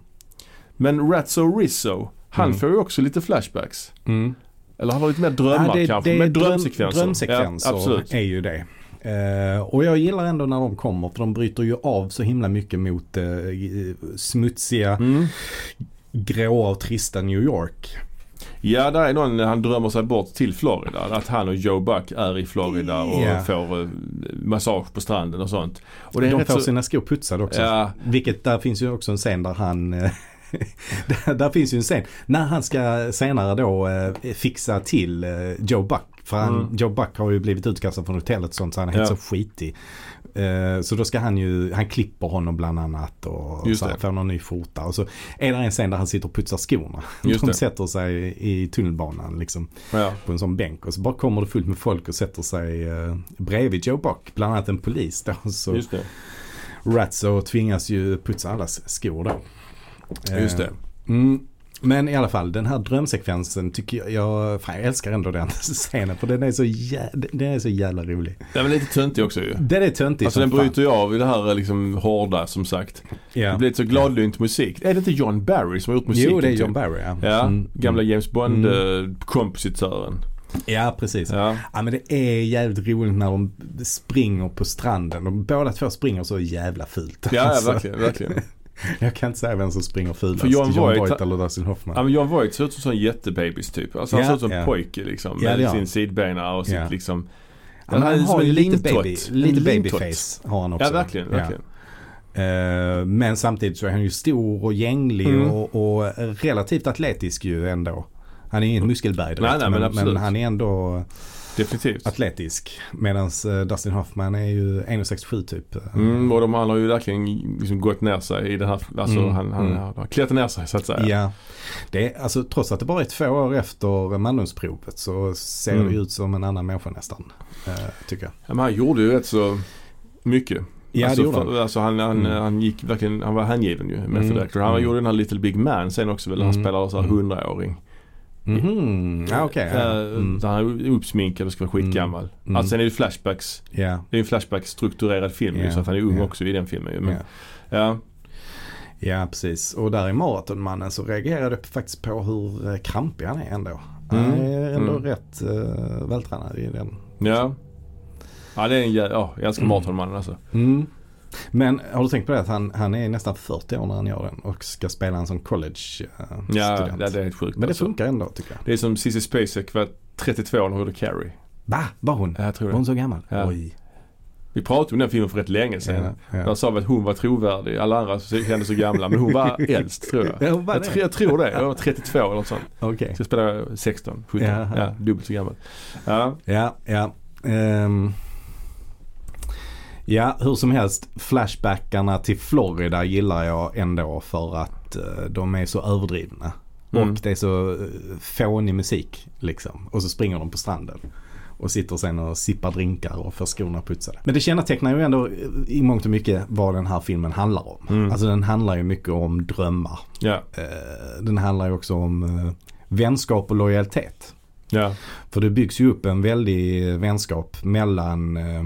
Men Ratso Rizzo, han Mm. får ju också lite flashbacks. Mm. Eller han har lite mer drömmar Ja, det, kanske. det är med dröm- drömsekvenser. Drömsekvenser Ja, absolut. är ju det. Eh, och jag gillar ändå när de kommer för de bryter ju av så himla mycket mot eh, smutsiga, Mm. gråa och trista New York. Ja, där är någon han drömmer sig bort till Florida. Att han och Joe Buck är i Florida och Ja. får eh, massage på stranden och sånt. Och det är de får så... sina skor putsade också. Ja, Vilket där finns ju också en scen där han där, där finns ju en scen när han ska senare då eh, fixa till eh, Joe Buck. För han, Mm. Joe Buck har ju blivit utkastad från hotellet och sånt så han är helt Ja. så skitig. Eh, så då ska han ju, han klipper honom bland annat och så här, får någon ny skjorta. Och så är det en scen där han sitter och putsar skorna. Just De det. sätter sig i tunnelbanan liksom ja. på en sån bänk och så bara kommer det fullt med folk och sätter sig eh, bredvid Joe Buck. Bland annat en polis då. Så. Ratso tvingas ju putsa allas skor då. Just det. Eh, Mm, men i alla fall den här drömsekvensen tycker jag, jag, fan, jag älskar ändå den scenen för den är så, jä, den är så jävla rolig. Den är lite töntig också ju. Den är töntig Alltså den bryter ju av i det här liksom hårda som sagt. Ja. Det blir lite så gladlynt musik. Är det inte John Barry som har gjort musiken? Jo det är typ? John Barry ja. Ja, Mm, gamla mm. James Bond-kompositören. Ja precis. Ja. Ja. men det är jävligt roligt när de springer på stranden. De båda två springer så jävla fult. Ja, ja Alltså, verkligen, verkligen. Jag kan inte säga vem som springer fulast. För John John, Voight- Voight eller Dustin Hoffman. Ja men John Voight ser ut som en sån jättebebis typ. Alltså han Ja, ser ut som en ja. pojke liksom. Ja, med gör sin han. sidbena och sitt Ja. liksom. Ja, han han som har ju lite, baby, lite babyface har han också. Ja verkligen, Ja. verkligen. Eh, men samtidigt så är han ju stor och gänglig Mm. och, och relativt atletisk ju ändå. Han är inget muskelberg direkt, Nej, nej, men men, men han är ändå Definitivt. atletisk. Medan Dustin Hoffman är ju 1,67 typ. Mm, och de, han har ju verkligen liksom gått ner sig i den här, alltså Mm, han, han mm. har klättrat ner sig så att säga. Ja, det är, alltså, trots att det bara är två år efter mandomsprovet så ser Mm. det ut som en annan människa nästan. eh, tycker jag. Ja, men han gjorde ju rätt så mycket. Ja, alltså, det gjorde för- han. alltså han, han, Mm. han gick verkligen, han var hängiven ju med Mm, Director. Han mm. gjorde den här Little Big Man sen också väl. Han Mm, spelade så här mm. Mhm, ja okej. ja. Eh, Mm. Han är uppsminkad och ska vara skitgammal. Mm. Alltså sen är det flashbacks. Ja, Det är en flashback-strukturerad film Ja, så att han är ung ja. också i den filmen. Men, ja. ja. Ja, precis. Och där i Maratonmannen så reagerade jag faktiskt på hur eh, krampig han är ändå. Han Mm. är ändå Mm. rätt uh, vältränad i den. Ja. Ja det är en jä- ja, jag älskar Mm. Maratonmannen alltså. Men har du tänkt på det att han, han är nästan 40 år när han gör den och ska spela en som college-student. Ja, det, det är helt sjukt Men det alltså. funkar ändå tycker jag. Det är som Cissi Spacek var 32 när hon gjorde Carrie. Va? Var hon? Ja, jag tror Var hon så gammal? Ja. Oj. Vi pratade om den filmen för rätt länge sedan. Ja, ja. Där sa vi att hon var trovärdig. Alla andra kände så gamla. Men hon var äldst tror jag. Ja, hon var jag, det. tror, jag tror det. Jag var 32 eller något sånt. Okej. Så jag spelade 16, 17. Jaha. Ja, dubbelt så gammal. Ja. Ja, ja. Ehm. Ja, hur som helst. Flashbackarna till Florida gillar jag ändå för att eh, de är så överdrivna. Mm. Och det är så uh, fånig musik liksom. Och så springer de på stranden. Och sitter sen och sippar drinkar och får skorna putsade. Men det kännetecknar ju ändå eh, i mångt och mycket vad den här filmen handlar om. Mm. Alltså den handlar ju mycket om drömmar. Eh, den handlar ju också om eh, vänskap och lojalitet. Ja. För det byggs ju upp en väldig vänskap mellan, eh,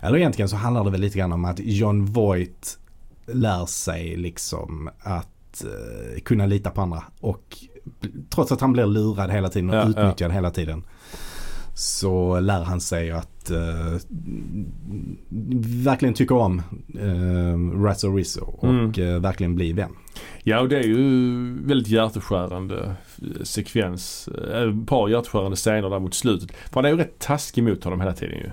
eller egentligen så handlar det väl lite grann om att John Voight lär sig liksom att eh, kunna lita på andra. Och trots att han blir lurad hela tiden och Ja, utnyttjad hela tiden. Så lär han sig att eh, verkligen tycka om eh, Razzo Rizzo och Mm. eh, verkligen bli vän. ja, och det är ju väldigt hjärteskärande sekvens. Eh, Ett par hjärteskärande scener där mot slutet. För han är ju rätt taskig mot honom hela tiden ju.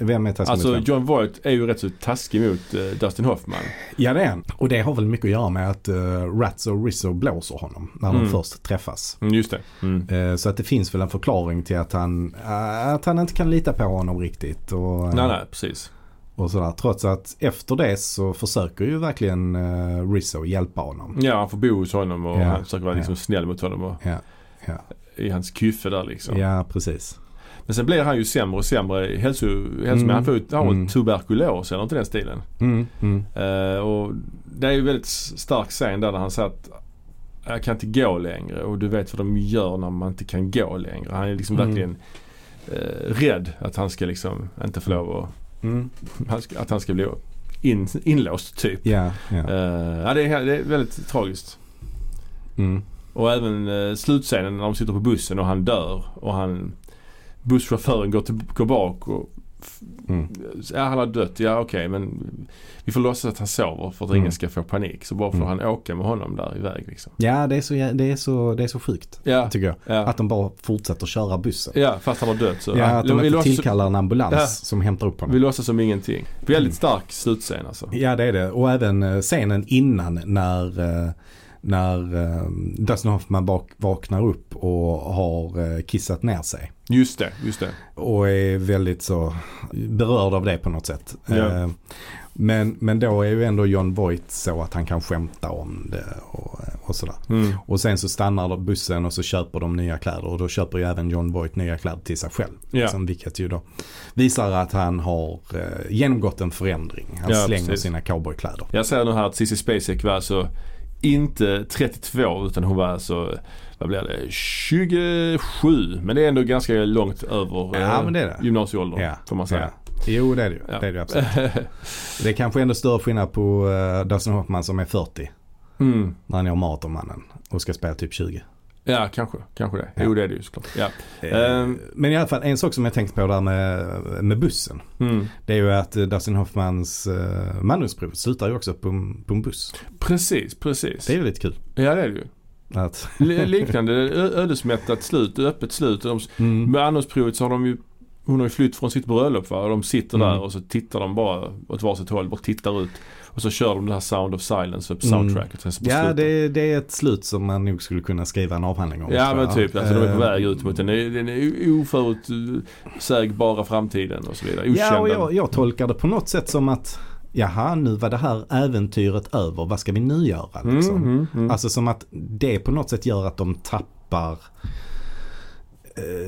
Vem är taskig Alltså mot? John Voight är ju rätt så taskig mot eh, Dustin Hoffman. Ja det är han. Och det har väl mycket att göra med att uh, Rats och Rizzo blåser honom när Mm. de först träffas. Mm, just det. Mm. Eh, så att det finns väl en förklaring till att han, eh, att han inte kan lita på honom riktigt. Och, eh, Nej, nej, precis. och sådär. Trots att efter det så försöker ju verkligen uh, Rizzo hjälpa honom. Ja, han får bo hos honom och Ja, han försöker vara liksom ja. snäll mot honom och Ja, ja. i hans kyffe där liksom. ja precis. Men sen blir han ju sämre och sämre i hälso, hälso Mm. Han får ju Mm. tuberkulos eller något i den stilen. Mm, mm, Eh, och det är ju väldigt stark scen där, där han säger att jag kan inte gå längre och du vet vad de gör när man inte kan gå längre. Han är liksom Mm. verkligen eh, rädd att han ska liksom inte få lov att, mm. han ska, att han ska bli in, inlåst typ. Ja, ja. Eh, ja, det, är, det är väldigt tragiskt. Mm. Och även eh, slutscenen när de sitter på bussen och han dör och han busschauffören går, till, går bak och Mm. ja, han har dött. Ja okej men vi får låtsas att han sover för att Mm. ingen ska få panik. Så bara får Mm. han åka med honom där iväg liksom. Ja, det är, så, det, är så, det är så sjukt. Ja, Tycker jag. ja. Att de bara fortsätter köra bussen. ja fast han har dött så. Ja, att de vi, inte låtsas, tillkallar en ambulans Ja. som hämtar upp honom. vi låtsas som ingenting. Väldigt Mm. stark slutscen alltså. Ja det är det. Och även eh, scenen innan när, eh, när eh, Dustin Hoffman bak, vaknar upp och har eh, kissat ner sig. Just det, just det. Och är väldigt så berörd av det på något sätt. Ja. Eh, Men, men då är ju ändå John Voight så att han kan skämta om det och, och sådär. Mm. Och sen så stannar bussen och så köper de nya kläder och då köper ju även John Voight nya kläder till sig själv. Ja. Liksom, vilket ju då visar att han har eh, genomgått en förändring. Han Ja, slänger precis. sina cowboykläder. Jag säger nu här att Cissi Spacek var alltså inte 32 utan hon var alltså, vad blir det, 27. Men det är ändå ganska långt över Ja, eh, men det är det. gymnasieåldern Ja, får man säga. Ja. Jo det är det ju. Ja. Det är det absolut. Det är kanske ändå större skillnad på uh, Dustin Hoffman som är 40 mm. när han är Maratonmannen och ska spela typ 20. Ja, kanske. Kanske det. Ja. Jo, det är det ju såklart. Ja. Eh, Ehm. Men i alla fall en sak som jag tänkte på där med, med bussen. Mm. Det är ju att eh, Dustin Hoffmans uh, manusprov slutar ju också på, på en buss. Precis, precis. Det är ju lite kul. Ja, det är det ju. Att, Li- Liknande ödesmättat slut, öppet slut. De, mm, med annordsprovet så har de ju hon har ju flytt från sitt bröllop va? och de sitter Mm. där och så tittar de bara åt varsitt håll, bara tittar ut. Och så kör de det här Sound of Silence på Mm. soundtracket. På ja det, det är ett slut som man nog skulle kunna skriva en avhandling om. Ja men typ, alltså de är på Eh, väg ut mot den, den oförutsägbara framtiden och så vidare. Okända. Ja, och jag, jag tolkar det på något sätt som att jaha, nu var det här äventyret över, vad ska vi nu göra liksom? Mm, mm, mm. Alltså som att det på något sätt gör att de tappar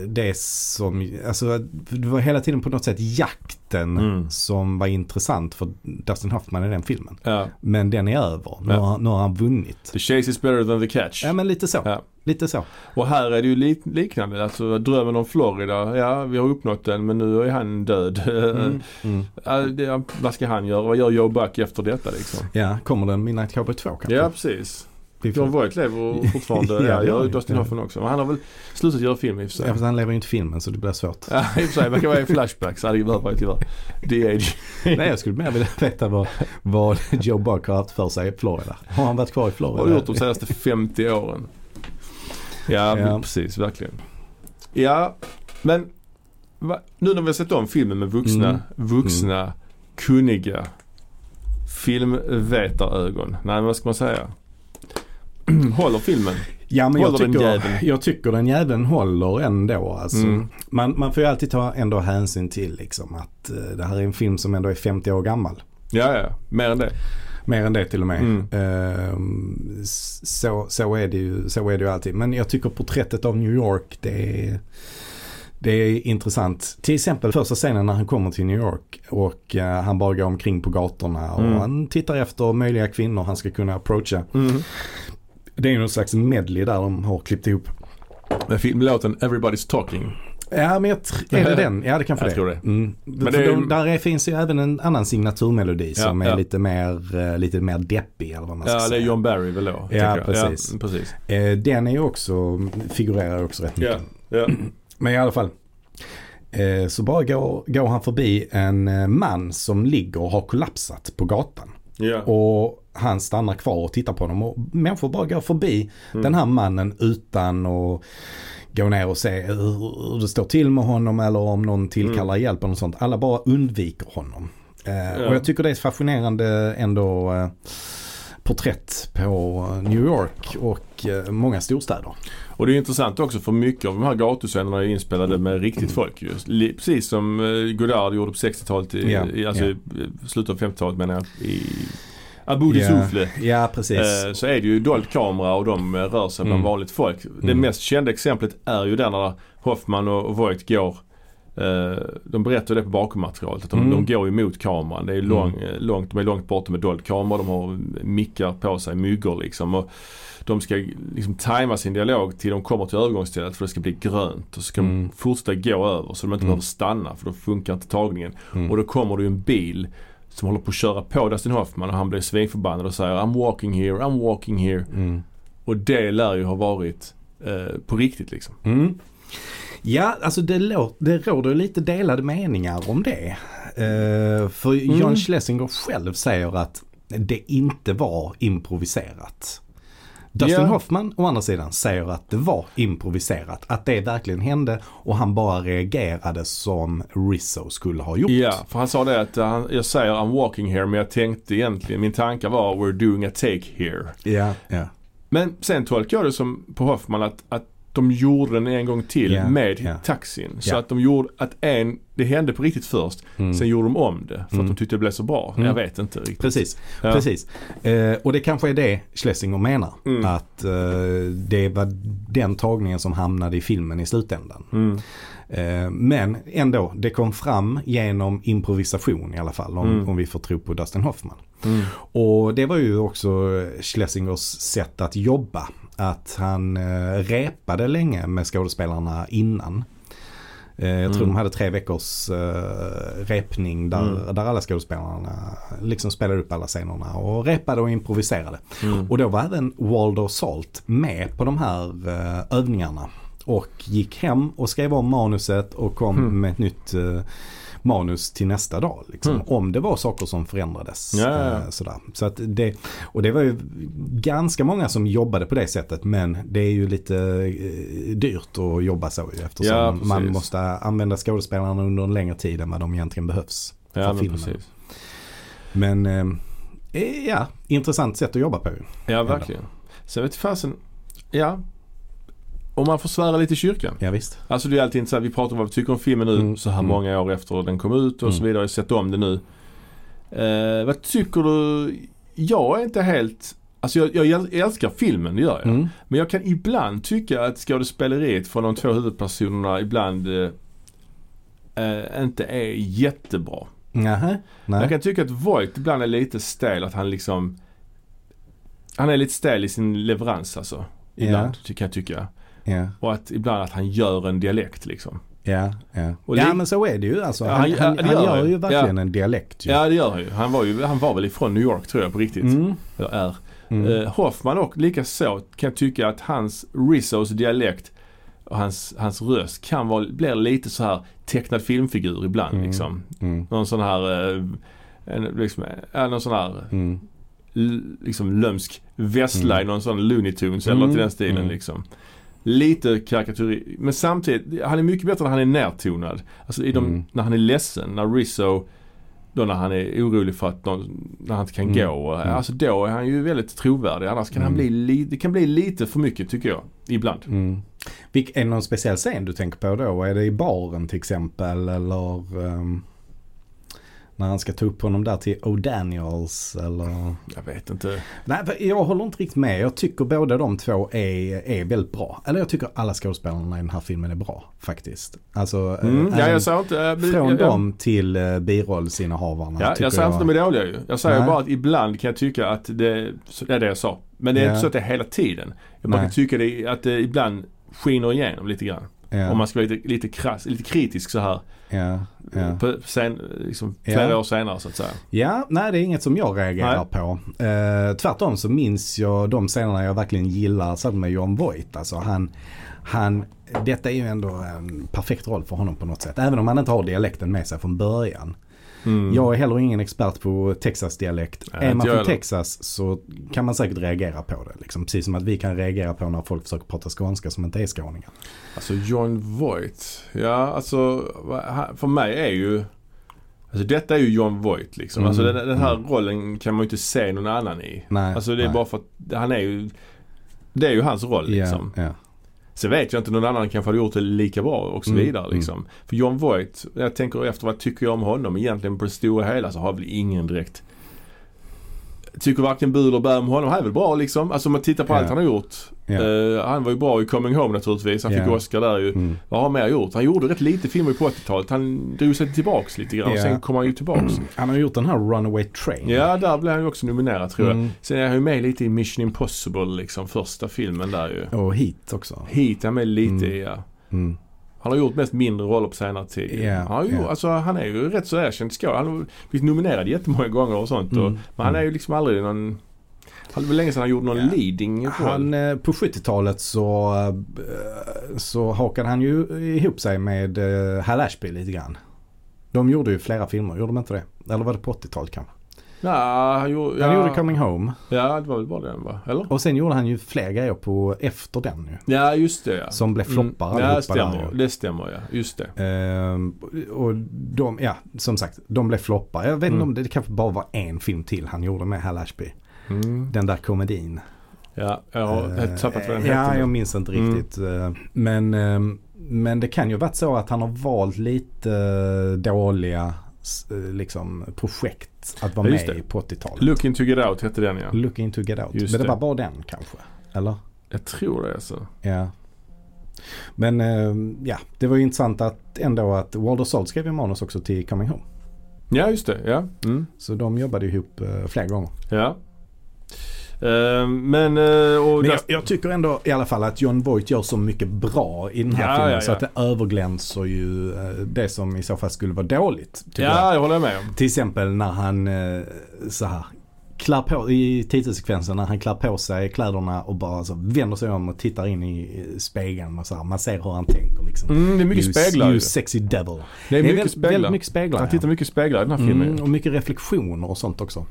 det som, alltså det var hela tiden på något sätt jakten Mm. som var intressant för Dustin Hoffman i den filmen. ja. Men den är över, nu, Ja. har, nu har han vunnit. The chase is better than the catch. Ja men lite så, Ja. lite så. Och här är det ju lik, liknande. Alltså drömmen om Florida, ja vi har uppnått den men nu är han död. Mm. Mm. Det, vad ska han göra? Vad gör Joe Buck efter detta liksom? Ja, kommer den Midnight Cowboy 2 kanske? Ja precis. John Voight lever fortfarande. Ja, ja, det gör. Dustin. Hoffman också. Men han har väl slutat göra film i och för sig. Ja, fast han lever ju inte filmen så det blir svårt. Ja, i och för sig. Man kan vara i flashbacks. hade ju behövt vara tyvärr. DH. Nej, jag skulle mer vilja veta vad, vad Joe Buck har haft för sig i Florida. Har han varit kvar i Florida? Vad har gjort de senaste 50 åren? Ja, Ja. precis. Verkligen. Ja, men va, nu när vi har sett om filmen med vuxna, Mm. vuxna, kunniga filmvetarögon. Nej, vad ska man säga? Håller filmen? Ja men jag Håller den tycker, jäveln? jag tycker den jäveln håller ändå. Alltså. Mm. Man, man får ju alltid ta ändå hänsyn till liksom, att eh, det här är en film som ändå är 50 år gammal. Ja, ja. Mer än det. Mer än det till och med. Mm. S- så, så, är det ju, så är det ju alltid. Men jag tycker porträttet av New York det är, det är intressant. Till exempel första scenen när han kommer till New York och eh, han bara går omkring på gatorna och Mm. han tittar efter möjliga kvinnor han ska kunna approacha. Mm. Det är ju någon slags medley där de har klippt ihop. Med filmlåten Everybody's Talking. Ja men jag är det den? Ja det kanske Jag det. tror det. Mm. Men det är- de, där är, finns ju även en annan signaturmelodi Ja, som är ja. lite mer, eh, lite mer deppig eller vad man ska Ja, det är säga. John Barry väl då? jag. precis. Ja, precis. Eh, den är ju också, figurerar också rätt mycket. Ja, ja. Men i alla fall. Eh, så bara går, går han förbi en man som ligger och har kollapsat på gatan. Ja. Och han stannar kvar och tittar på honom och människor bara går förbi Mm. den här mannen utan att gå ner och se hur, det står till med honom eller om någon tillkallar hjälp eller något sånt. Alla bara undviker honom. Eh, Mm. Ja. Och jag tycker det är fascinerande ändå eh, porträtt på New York och eh, många storstäder. Och det är intressant också för mycket av de här gatuscenerna är inspelade med riktigt folk just. Precis som eh, Godard gjorde på 60-talet, i, i, alltså i slutet av 50-talet menar jag. I Abu Ja, Souffle. Ja, precis. Eh, så är det ju dold kamera och de eh, rör sig bland Mm. vanligt folk. Det Mm. mest kända exemplet är ju där när Hoffman och Voight går eh, de berättar det på bakommaterialet att de, Mm. de går ju mot kameran. Det är Mm. lång, eh, långt, de är långt borta med dold kamera. De har mickar på sig, myggor liksom. Och de ska liksom tajma sin dialog till de kommer till övergångsstället för det ska bli grönt. Och så ska Mm. de fortsätta gå över så de inte Mm. behöver stanna för då funkar inte tagningen. Mm. Och då kommer det ju en bil som håller på att köra på Dustin Hoffman och han blir svinförbannad och säger I'm walking here, I'm walking here. Mm. Och det lär ju ha varit eh, på riktigt liksom. Ja, alltså det, lå- det råder lite delade meningar om det. Eh, för John Mm. Schlesinger själv säger att det inte var improviserat. Dustin Ja. Hoffman å andra sidan säger att det var improviserat. Att det verkligen hände och han bara reagerade som Rizzo skulle ha gjort. Ja, för han sa det att han, jag säger I'm walking here men jag tänkte egentligen, min tankar var we're doing a take here. Ja, ja. Men sen tolkar jag det som på Hoffman att, att de gjorde den en gång till Ja, med ja. taxin. Så att de gjorde, att en, det hände på riktigt först. Mm. Sen gjorde de om det för Mm. att de tyckte det blev så bra. Mm. Jag vet inte riktigt. Precis, Ja. precis. Eh, och det kanske är det Schlesinger menar. Mm. Att eh, det var den tagningen som hamnade i filmen i slutändan. Mm. Eh, men ändå, det kom fram genom improvisation i alla fall. Om, Mm. om vi får tro på Dustin Hoffman. Mm. Och det var ju också Schlesingers sätt att jobba. Att han eh, repade länge med skådespelarna innan. Eh, jag tror Mm. de hade tre veckors eh, repning där, Mm. där alla skådespelarna liksom spelade upp alla scenerna och repade och improviserade. Mm. Och då var även Waldo Salt med på de här övningarna. Och gick hem och skrev om manuset och kom Mm. med ett nytt manus till nästa dag. Liksom, Mm. Om det var saker som förändrades. Ja, ja, ja. eh, sådär. Så att det, och det var ju ganska många som jobbade på det sättet men det är ju lite eh, dyrt att jobba så eftersom Ja, man måste använda skådespelarna under en längre tid än vad de egentligen behövs. Ja för men filmen. precis. Men eh, ja, intressant sätt att jobba på. Ja verkligen. Sen vet fasen, ja. Om man får svära lite i kyrkan. Ja visst. Alltså det är alltid intressant. Vi pratar om vad vi tycker om filmen nu Mm, så här mm. många år efter den kom ut och så Mm. vidare. Jag har sett om det nu. Eh, vad tycker du? Jag är inte helt Alltså jag, jag älskar filmen, det gör jag. Mm. Men jag kan ibland tycka att skådespeleriet från de två huvudpersonerna ibland eh, eh, inte är jättebra. Nähä, nej. Jag kan tycka att Voight ibland är lite stel, att han liksom Han är lite stel i sin leverans alltså. Ibland, ty- kan jag tycka. Ja, Och att ibland att han gör en dialekt liksom. ja, ja. Ja men så är det ju alltså. Ja, Han, han- han, gör gör ju verkligen Ja. en dialekt ju. Ja det gör han ju. Han var ju, han var väl ifrån New York tror jag på riktigt. Mm. Eller är. Mm. Eh, Hoffman och lika så kan jag tycka att hans Rizzos dialekt och hans, hans röst kan vara, blir lite så här tecknad filmfigur ibland Mm. liksom. Mm. Någon sån här, eh, en, liksom, ja, någon sån här Mm. liksom lömsk vessla i Mm. någon sån Looney Tunes eller Mm. något i den stilen liksom. Lite karikatyr men samtidigt, han är mycket bättre när han är närtonad. Alltså i de, Mm. när han är ledsen, när Rizzo då när han är orolig för att någon, när han inte kan Mm. gå. Mm. Alltså då är han ju väldigt trovärdig. Annars kan han Mm. bli, li, det kan bli lite för mycket tycker jag. Ibland. Mm. Vilk, är det någon speciell scen du tänker på då? Är det i baren till exempel eller ehm, när han ska ta upp honom där till O'Daniels eller? Jag vet inte. Nej, jag håller inte riktigt med. Jag tycker båda de två är, är väldigt bra. Eller jag tycker alla skådespelarna i den här filmen är bra faktiskt. Alltså, eh, Mm. Ja, även jag inte... äh, från jag, jag, dem till uh, birollsinnehavarna. Ja, jag säger inte att de är dåliga ju. Jag säger Nej. bara att ibland kan jag tycka att det, det är det jag sa. Men det är Ja. inte så att det är hela tiden. Jag Nej. kan tycka det, att det ibland skiner igenom lite grann. Ja, Om man ska vara lite, lite, krass, lite kritisk så här. ja, ja. På sen, liksom, flera år senare så att säga. Ja, nej det är inget som jag reagerar på. Eh, tvärtom så minns jag de scenerna jag verkligen gillar, särskilt med John Voight. Alltså han, han, detta är ju ändå en perfekt roll för honom på något sätt. Även om han inte har dialekten med sig från början. Mm. Jag är heller ingen expert på Texas-dialekt. Är man från. Texas så kan man säkert reagera på det. Liksom. Precis som att vi kan reagera på när folk försöker prata skånska som inte är skåningar. Alltså John Voight. Ja, alltså för mig är ju Alltså detta är ju John Voight liksom. Mm. Alltså den, den här Mm. rollen kan man ju inte se någon annan i. Nej, Alltså det är nej. bara för att han är ju Det är ju hans roll liksom. Ja, ja. Sen vet jag inte någon annan kanske hade gjort det lika bra och så Mm, vidare liksom. För John Voight, jag tänker efter vad tycker jag om honom egentligen på det stora hela så har jag väl ingen direkt Tycker varken bu eller bä om honom. Han är väl bra liksom. Alltså om man tittar på Ja. allt han har gjort. Ja. Eh, han var ju bra i Coming Home naturligtvis. Han fick Ja. Oscar där ju. Mm. Vad har han mer gjort? Han gjorde rätt lite filmer på 80-talet. Han drog sig tillbaks lite grann och Ja. sen kom han ju tillbaks. Han har gjort den här Runaway Train. Ja, där blev han ju också nominerad tror jag. Mm. Sen är han ju med lite i Mission Impossible liksom. Första filmen där ju. Och hit också. Hit är han med lite Mm. ja. Mm. Han har gjort mest mindre roller på senare tid. Ja, han, ju, ja. alltså, han är ju rätt så erkänd skådespelare. Han har blivit nominerad jättemånga gånger och sånt. Och, Mm. men han är ju liksom aldrig någon Det var länge sedan han gjorde någon Ja. leading roll. Han, eh, på 70-talet så, eh, så hakade han ju ihop sig med eh, Hal Ashby lite grann. De gjorde ju flera filmer, gjorde de inte det? Eller var det på 80-talet kanske? Ja, han gjorde... Han ja. gjorde Coming Home Ja, det var väl bara den va? Eller? och sen gjorde han ju fler grejer på efter den ju. Ja, just det ja. Som blev floppar Mm. Ja, det stämmer. där. Det stämmer ja. Just det. Ehm, och de, ja som sagt, de blev floppar. Jag vet inte Mm. om det, det kanske bara var en film till han gjorde med Hal Ashby. Mm. Den där komedin. Ja, jag har Eh, tappat vad den Ja, heter. jag minns inte Mm. riktigt. eh, Men, ehm, men det kan ju varit så att han har valt lite eh, dåliga liksom, projekt att vara Ja, med i på 80-talet. Looking to get out hette den ja. Looking to get out. Just men det det. var bara den kanske? Eller? Jag tror det alltså. Ja. Men ehm, ja, det var ju intressant att ändå att Walter Salt skrev ju manus också till Coming Home. Ja, just det. Ja. Mm. Så de jobbade ihop uh, flera gånger. Ja. Eh, men, eh, och Men jag, jag tycker ändå i alla fall att John Voight gör så mycket bra i den här Ja, filmen ja, så ja. att det överglänser ju eh, det som i så fall skulle vara dåligt. tycker jag. ja, jag håller med om. Till exempel när han så här klär på, i titelsekvensen när han klär på sig kläderna och bara så vänder sig om och tittar in i spegeln och så här. Man ser hur han tänker liksom. Mm, det är mycket you, speglar You ju. sexy devil. Det är mycket väldigt, speglar. väldigt mycket speglar. Han ja. tittar mycket speglar i den här filmen. Mm, och mycket reflektioner och sånt också.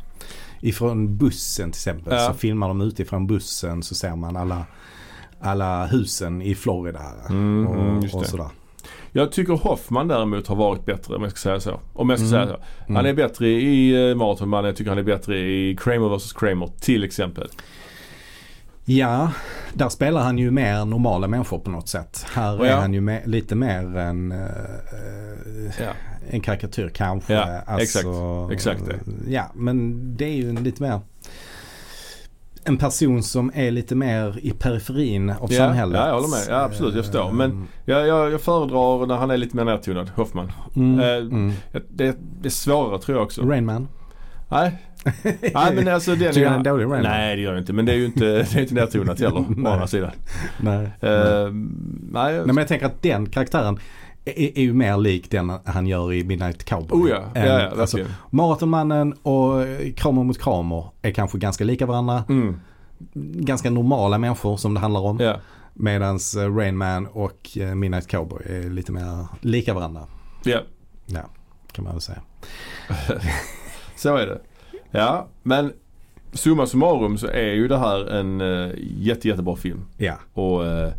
Ifrån bussen till exempel. Ja. Så filmar de utifrån bussen så ser man alla, alla husen i Florida. Mm, och, mm, just och sådär. Jag tycker Hoffman däremot har varit bättre om jag ska säga så. Om jag ska Mm. säga så. Han är bättre i uh, Marathonmannen. Jag tycker han är bättre i Kramer vs Kramer till exempel. Ja, där spelar han ju mer normala människor på något sätt. Här Och är ja. han ju mer, lite mer en, eh, Ja. en karikatyr kanske. Ja, Alltså, exakt. Exakt det. Ja, men det är ju en lite mer en person som är lite mer i periferin av Ja, samhället. ja, jag håller med. Ja, absolut, jag förstår. Men- Jag, jag, jag föredrar när han är lite mer nedtonad, Hoffman. Mm, eh, mm. Det, det är svårare tror jag också. Rain Man. Nej. Nej men alltså den är en dålig Man? Nej det gör jag inte. Men det är ju inte, det är inte nedtonat heller. å andra sidan. Nej. Eh, nej. Nej men jag tänker att den karaktären är, är ju mer lik den han gör i Midnight Cowboy. Oh ja, ja, än- ja alltså, verkligen. Maratonmannen och Kramer mot Kramer är kanske ganska lika varandra. Mm, Ganska normala människor som det handlar om. ja. Medan Rain Man och eh, Midnight Cowboy är lite mer lika varandra. ja, Ja, kan man väl säga. så är det. Ja, men summa summarum så är ju det här en uh, jätte, jättebra film. Ja, Och eh,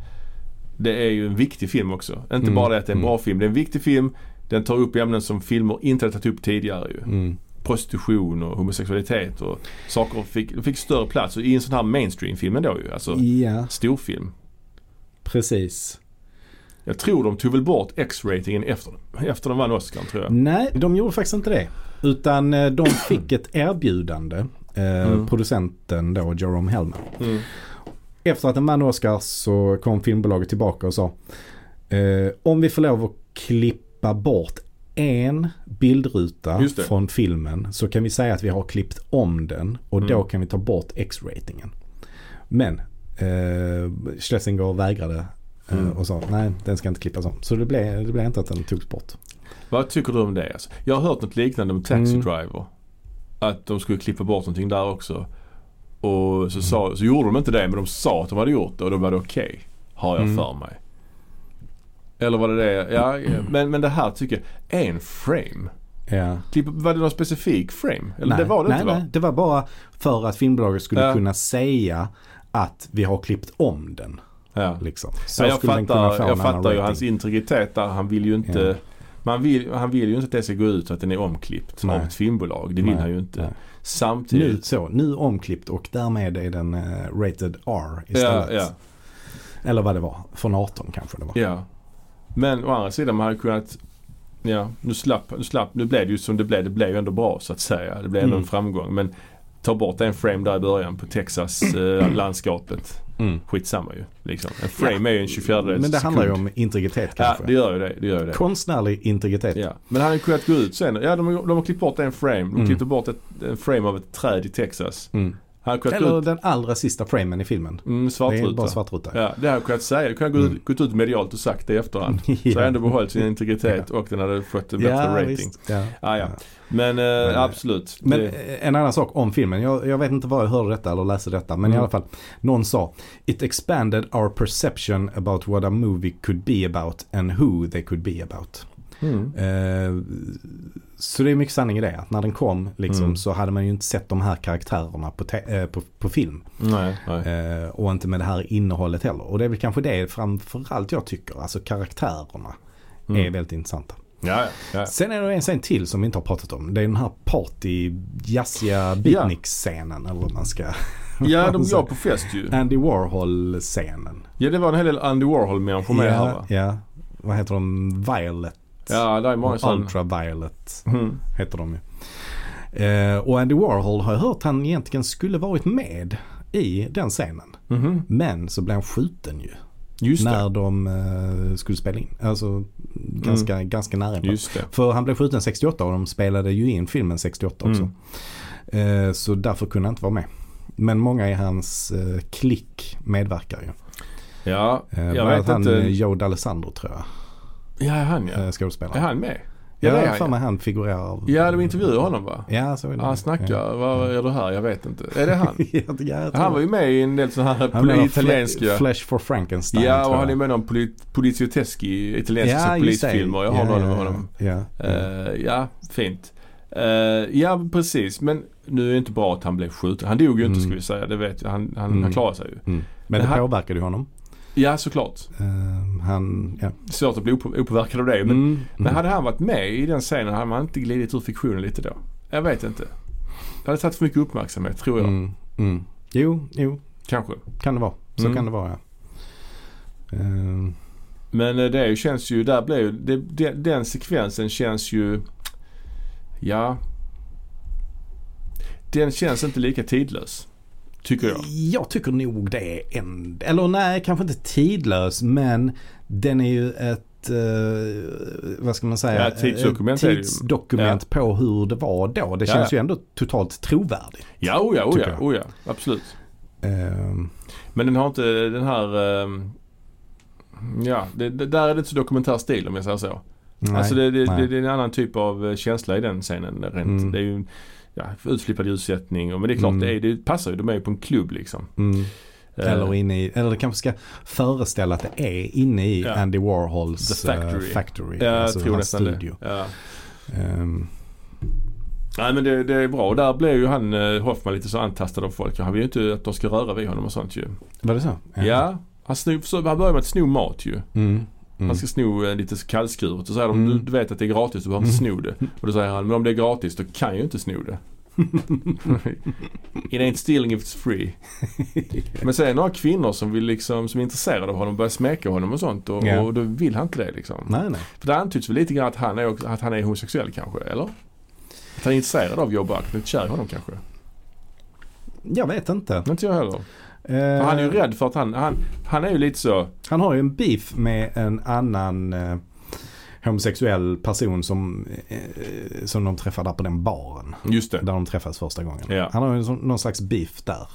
det är ju en viktig film också. Inte Mm, bara det att det är en mm. bra film. Det är en viktig film. Den tar upp ämnen som filmer inte hade tagit upp tidigare ju. mm. Prostitution och homosexualitet och saker fick, fick större plats. Och i en sån här mainstream-film ändå ju. Alltså ja storfilm. precis. Jag tror de tog väl bort X-ratingen efter, efter de vann Oscar tror jag. Nej, de gjorde faktiskt inte det. Utan eh, de fick ett erbjudande, eh, Mm. producenten då, Jerome Hellman. Mm. Efter att den vann Oscar så kom filmbolaget tillbaka och sa eh, om vi får lov att klippa bort en bildruta från filmen så kan vi säga att vi har klippt om den och Mm. då kan vi ta bort X-ratingen. Men eh, Schlesinger vägrade eh, Mm. och sa nej den ska inte klippas om. Så det blev, det blev inte att den togs bort. Vad tycker du om det? Alltså? Jag har hört något liknande med Taxi Mm. Driver. Att de skulle klippa bort någonting där också. Och Mm. så, sa, så gjorde de inte det men de sa att de hade gjort det och då var det okej. har jag Mm. för mig. Eller var det det? Ja, ja. Men, men det här tycker jag, en frame. Ja. Klipp, var det någon specifik frame? Eller nej, det var det nej, inte va? nej, det var bara för att filmbolaget skulle Ja. kunna säga att vi har klippt om den. Ja. Liksom. Så Ja, jag fattar, jag fattar ju hans integritet där. Han vill ju inte Ja. Man vill, han vill ju inte att det ska gå ut att den är omklippt Nej. av ett filmbolag. Det vill Nej, han ju inte. nej. Samtidigt. Nu, så, nu omklippt och därmed är den eh, rated R ja, istället. ja, Eller vad det var. Från 18 kanske det var. ja. Men å andra sidan man hade kunnat Ja, nu slapp, nu slapp, nu blev det ju som det blev. Det blev ju ändå bra så att säga. Det blev ändå Mm. en framgång. Men ta bort en frame där i början på Texas eh, landskapet. Mm. Skitsamma ju. Liksom. En frame är ju en 24 Men det handlar ju om integritet Ja, kanske. det gör ju det. det, gör ju det. Konstnärlig integritet. Ja. Men han hade kunnat gå ut sen. Ja, de, de har klippt bort en frame. De Mm. klippte bort ett, en frame av ett träd i Texas. Mm. Hade kunnat Eller ut, den allra sista framen i filmen. mm, Det är svartruta. bara svartruta. Ja, det hade jag kunnat säga. Det kunde ut, Mm. gått ut medialt och sagt det i efterhand. Så Ja. hade ändå behållit sin integritet och den hade fått en bättre ja, rating. visst. Ja. Ah, ja. Men eh, Men, eh, absolut. Men det, eh, en annan sak om filmen. Jag, jag vet inte var jag hörde detta eller läste detta. Men i Mm. alla fall. Någon sa It expanded our perception about what a movie could be about and who they could be about. Mm. Eh, så det är mycket sanning i det. Att när den kom liksom, Mm. så hade man ju inte sett de här karaktärerna på, eh, på, på film. Nej, nej. Eh, och inte med det här innehållet heller. Och det är väl kanske det framförallt jag tycker. Alltså karaktärerna Mm. är väldigt intressanta. Ja, ja, ja. Sen är det en scen till som vi inte har pratat om. Det är den här party, jazziga beatnik-scenen. Eller vad man ska... ja, de var på fest ju. Andy Warhol-scenen. Ja, det var en hel del Andy Warhol-människor med här Ja, va? ja. Vad heter de? Violet. Ja, det är många sådana. Ultraviolet Mm. heter de ju. Eh, och Andy Warhol har jag hört han egentligen skulle varit med i den scenen. Mhm. Men så blev han skjuten ju. Just när det. de eh, skulle spela in. Alltså ganska, ganska nära. Just det. För han blev skjuten 68 och de spelade ju in filmen 68 också. Mm. Eh, så därför kunde han inte vara med. Men många i hans eh, klick medverkar ju. Ja, Eh, jag vet han inte. eh, Joe D'Alessandro tror jag. Ja, han ja. Eh, skådespelare. Är han med? Ja, jag han. för mig han figurerar. ja de intervjuade honom va? Ja, så är det. Han snackar, Ja. vad är det här? Jag vet inte. Är det han? ja, Han var ju med i en del sådana här Han italienska. Fle- Flesh for Frankenstein Ja, och han är med i någon poli- Polizioteschi, italienska Ja, polisfilmer. Jag har ja, någon med honom. Ja. Eh, ja, fint. Eh, ja, precis. Men nu är det inte bra att han blev skjuten. Han dog ju inte Mm. ska vi säga. Det vet jag. Han, han, Mm. han klarar sig ju. Mm. Men det han- påverkade ju honom. Ja, såklart. Eh, han, ja. Svårt att bli op- opåverkad av det. Men, Mm. men hade han varit med i den scenen hade man inte glidit ur fiktionen lite då? Jag vet inte. Det hade tagit för mycket uppmärksamhet tror jag. Mm. Mm. Jo, jo, Kanske. kan det vara. Så Mm. kan det vara ja. Eh, Men eh, det känns ju, där blev det, det, den sekvensen känns ju, ja. Den känns inte lika tidlös. Tycker jag. Jag tycker nog det är en, eller nej kanske inte tidlös men den är ju ett, eh, vad ska man säga, Ja, tidsdokument ju. tidsdokument på hur det var då. Det Ja, känns ja. ju ändå totalt trovärdigt. Ja, oh ja, oh Tycker ja, jag. oh ja. Absolut. Eh, Men den har inte den här, ehm, ja, det, det, där är det inte så dokumentär stil om jag säger så. nej, alltså det, det, det är en annan typ av eh, känsla i den scenen. Rent. Mm. Det är ju ja, utflippad ljussättning. Men det är klart, Mm. det, är, det passar ju. De är ju på en klubb liksom. Mm. Eh, Eller inne i, eller kanske ska föreställa att det är inne i Ja. Andy Warhols The Factory. eh, factory Ja, jag alltså tror hans studio. det. Ja. Ehm, Nej men det, det är bra och där blev ju han eh, Hoffman lite så antastad av folk. Han vill ju inte att de ska röra vid honom och sånt ju. var det så? Ja. Han, sno, så, han börjar med att sno mat ju. Mm. Mm. Han ska sno eh, lite kallskuret så säger de Mm. du, vet att det är gratis, du behöver inte sno det. Och då säger han men om det är gratis då kan jag ju inte sno det. It ain't stealing if it's free. Men sen några kvinnor som vill liksom, som är intresserade av honom, börjar smeka honom och sånt och, Ja. och då vill han inte det liksom. Nej, nej. För det antyds väl lite grann att han är, att han är homosexuell kanske, eller? Att han är intresserad av Joe Buck, lite kär i honom kanske. Jag vet inte. Inte jag heller. Eh, För han är ju rädd för att han, han, han är ju lite så, Han har ju en beef med en annan eh, homosexuell person som, eh, som de träffar där på den baren. just det. Där de träffas första gången. Ja. Han har ju någon slags beef där.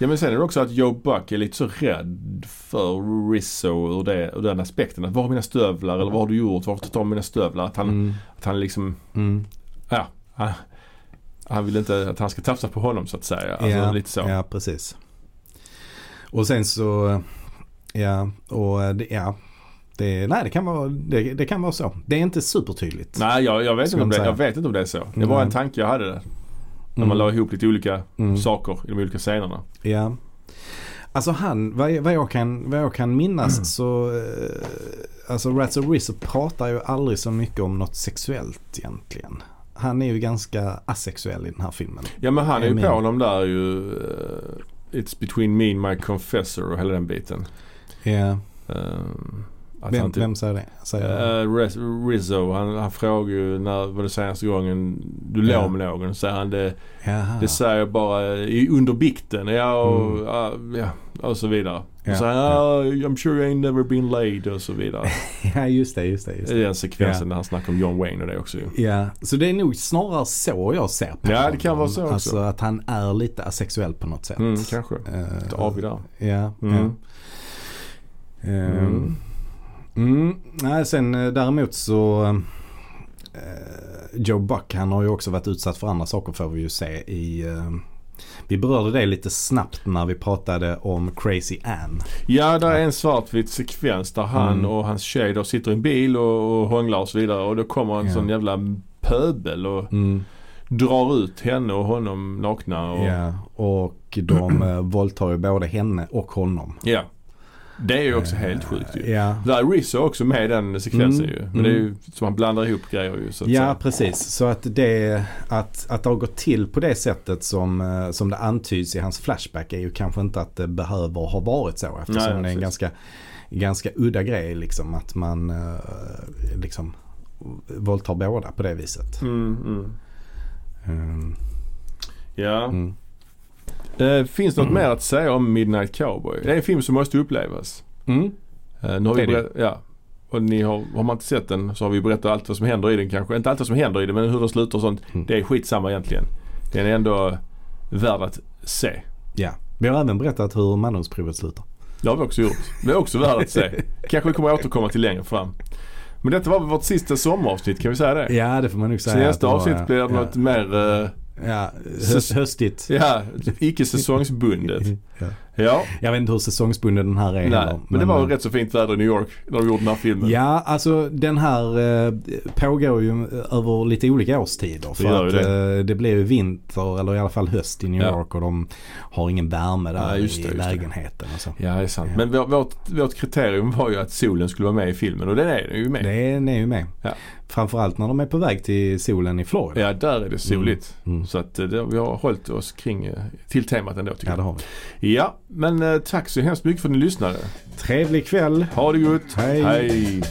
Ja men sen är det också att Joe Buck är lite så rädd för Rizzo ur, det, ur den aspekten. Att var är mina stövlar? Eller vad har du gjort? Varför tar du av mina stövlar? Att han, Mm. att han liksom, Mm. ja. Han, han vill inte att han ska tafsa på honom så att säga. Alltså ja, lite så. ja, precis. Och sen så, ja, och det, ja. Det, nej, det kan, vara, det, det kan vara så. Det är inte supertydligt. Nej jag, jag, vet inte om det, jag vet inte om det är så. Det var en tanke jag hade där. När Mm. man la ihop lite olika Mm. saker i de olika scenerna. Ja. Alltså han, vad, jag- vad, jag, kan, vad jag kan minnas Mm. så, eh, alltså Rats och Rizzo pratar ju aldrig så mycket om något sexuellt egentligen. Han är ju ganska asexuell i den här filmen. Ja men han är ju på honom där ju. It's between me and my confessor och hela den biten. Ja. Um, Vem, han typ- vem säger det? Säger Riz- Rizzo, han, han frågar ju när var det senaste gången du Ja. låg med någon? Så säger han det, Jaha. det säger jag bara i, under bikten. Ja och, Mm. ja, ja, och så vidare. Ja, Och så han, "Ah, I'm sure you ain't never been laid och så vidare. ja, just det, just det. Just Det den sekvensen Ja. när han snackar om John Wayne och det också ju. Ja, så det är nog snarare så jag ser på Ja, det kan vara så också. Alltså att han är lite asexuell på något sätt. Mm, kanske. Eh, Lite avig där. Ja, Mm. ja. Mm. Mm. Nej, sen eh, däremot så eh, Joe Buck han har ju också varit utsatt för andra saker får vi ju se i eh, vi berörde det lite snabbt när vi pratade om Crazy Ann. Ja, där är en svartvit sekvens där han Mm. och hans tjej då sitter i en bil och, och hånglar och så vidare. Och då kommer en Ja. sån jävla pöbel och Mm. drar ut henne och honom nakna. Och, Ja, och de eh, våldtar ju både henne och honom. ja. Det är ju också helt sjukt ju. Ja, Där är Rizzo också med i den sekvensen Mm, ju. Men det är ju mm. som han blandar ihop grejer ju så ja säga. precis. Så att det, att, att det har gått till på det sättet som, eh, som det antyds i hans Flashback är ju kanske inte att det behöver ha varit så. Eftersom Nej, det är en ganska, ganska udda grej liksom. Att man eh, liksom våldtar båda på det viset. Mm, mm. Mm. Ja. Mm. Eh, finns det något mer att säga om Midnight Cowboy? Det är en film som måste upplevas. Mm. Eh, nu har Det vi berätt- ja. Och ni har, har man inte sett den så har vi berättat allt vad som händer i den kanske. Inte allt vad som händer i den men hur den slutar och sånt. Mm. Det är skitsamma egentligen. Den är ändå värd att se. Ja. Vi har även berättat hur mandomsprovet slutar. Det har vi också gjort. Det är också värd att se. Kanske vi kommer återkomma till längre fram. Men detta var vårt sista sommaravsnitt kan vi säga det? Ja det får man nog Så säga. nästa att det var, avsnitt blir ja, något mer, eh, Ja, höst, höstigt. ja, icke säsongsbundet. Ja. Ja, Jag vet inte hur säsongsbunden den här är nej. heller, Men det var eh, rätt så fint väder i New York när de gjorde den här filmen. Ja, alltså den här eh, pågår ju över lite olika årstider. För gör att det. Eh, det blir ju vinter eller i alla fall höst i New Ja. York och de har ingen värme där Ja, just det, i det. lägenheten. Och så. Ja, det är sant. Men vår- vårt, vårt kriterium var ju att solen skulle vara med i filmen och den är den ju med. Det är, är ju med. Ja. Framförallt när de är på väg till solen i Florida. Ja, där är det soligt. Mm. Så att eh, det, vi har hållit oss kring eh, till temat ändå tycker Ja, det har vi. Ja, men eh, tack så hemskt mycket för att ni lyssnade. Trevlig kväll. Ha det gott. Hej. Hej.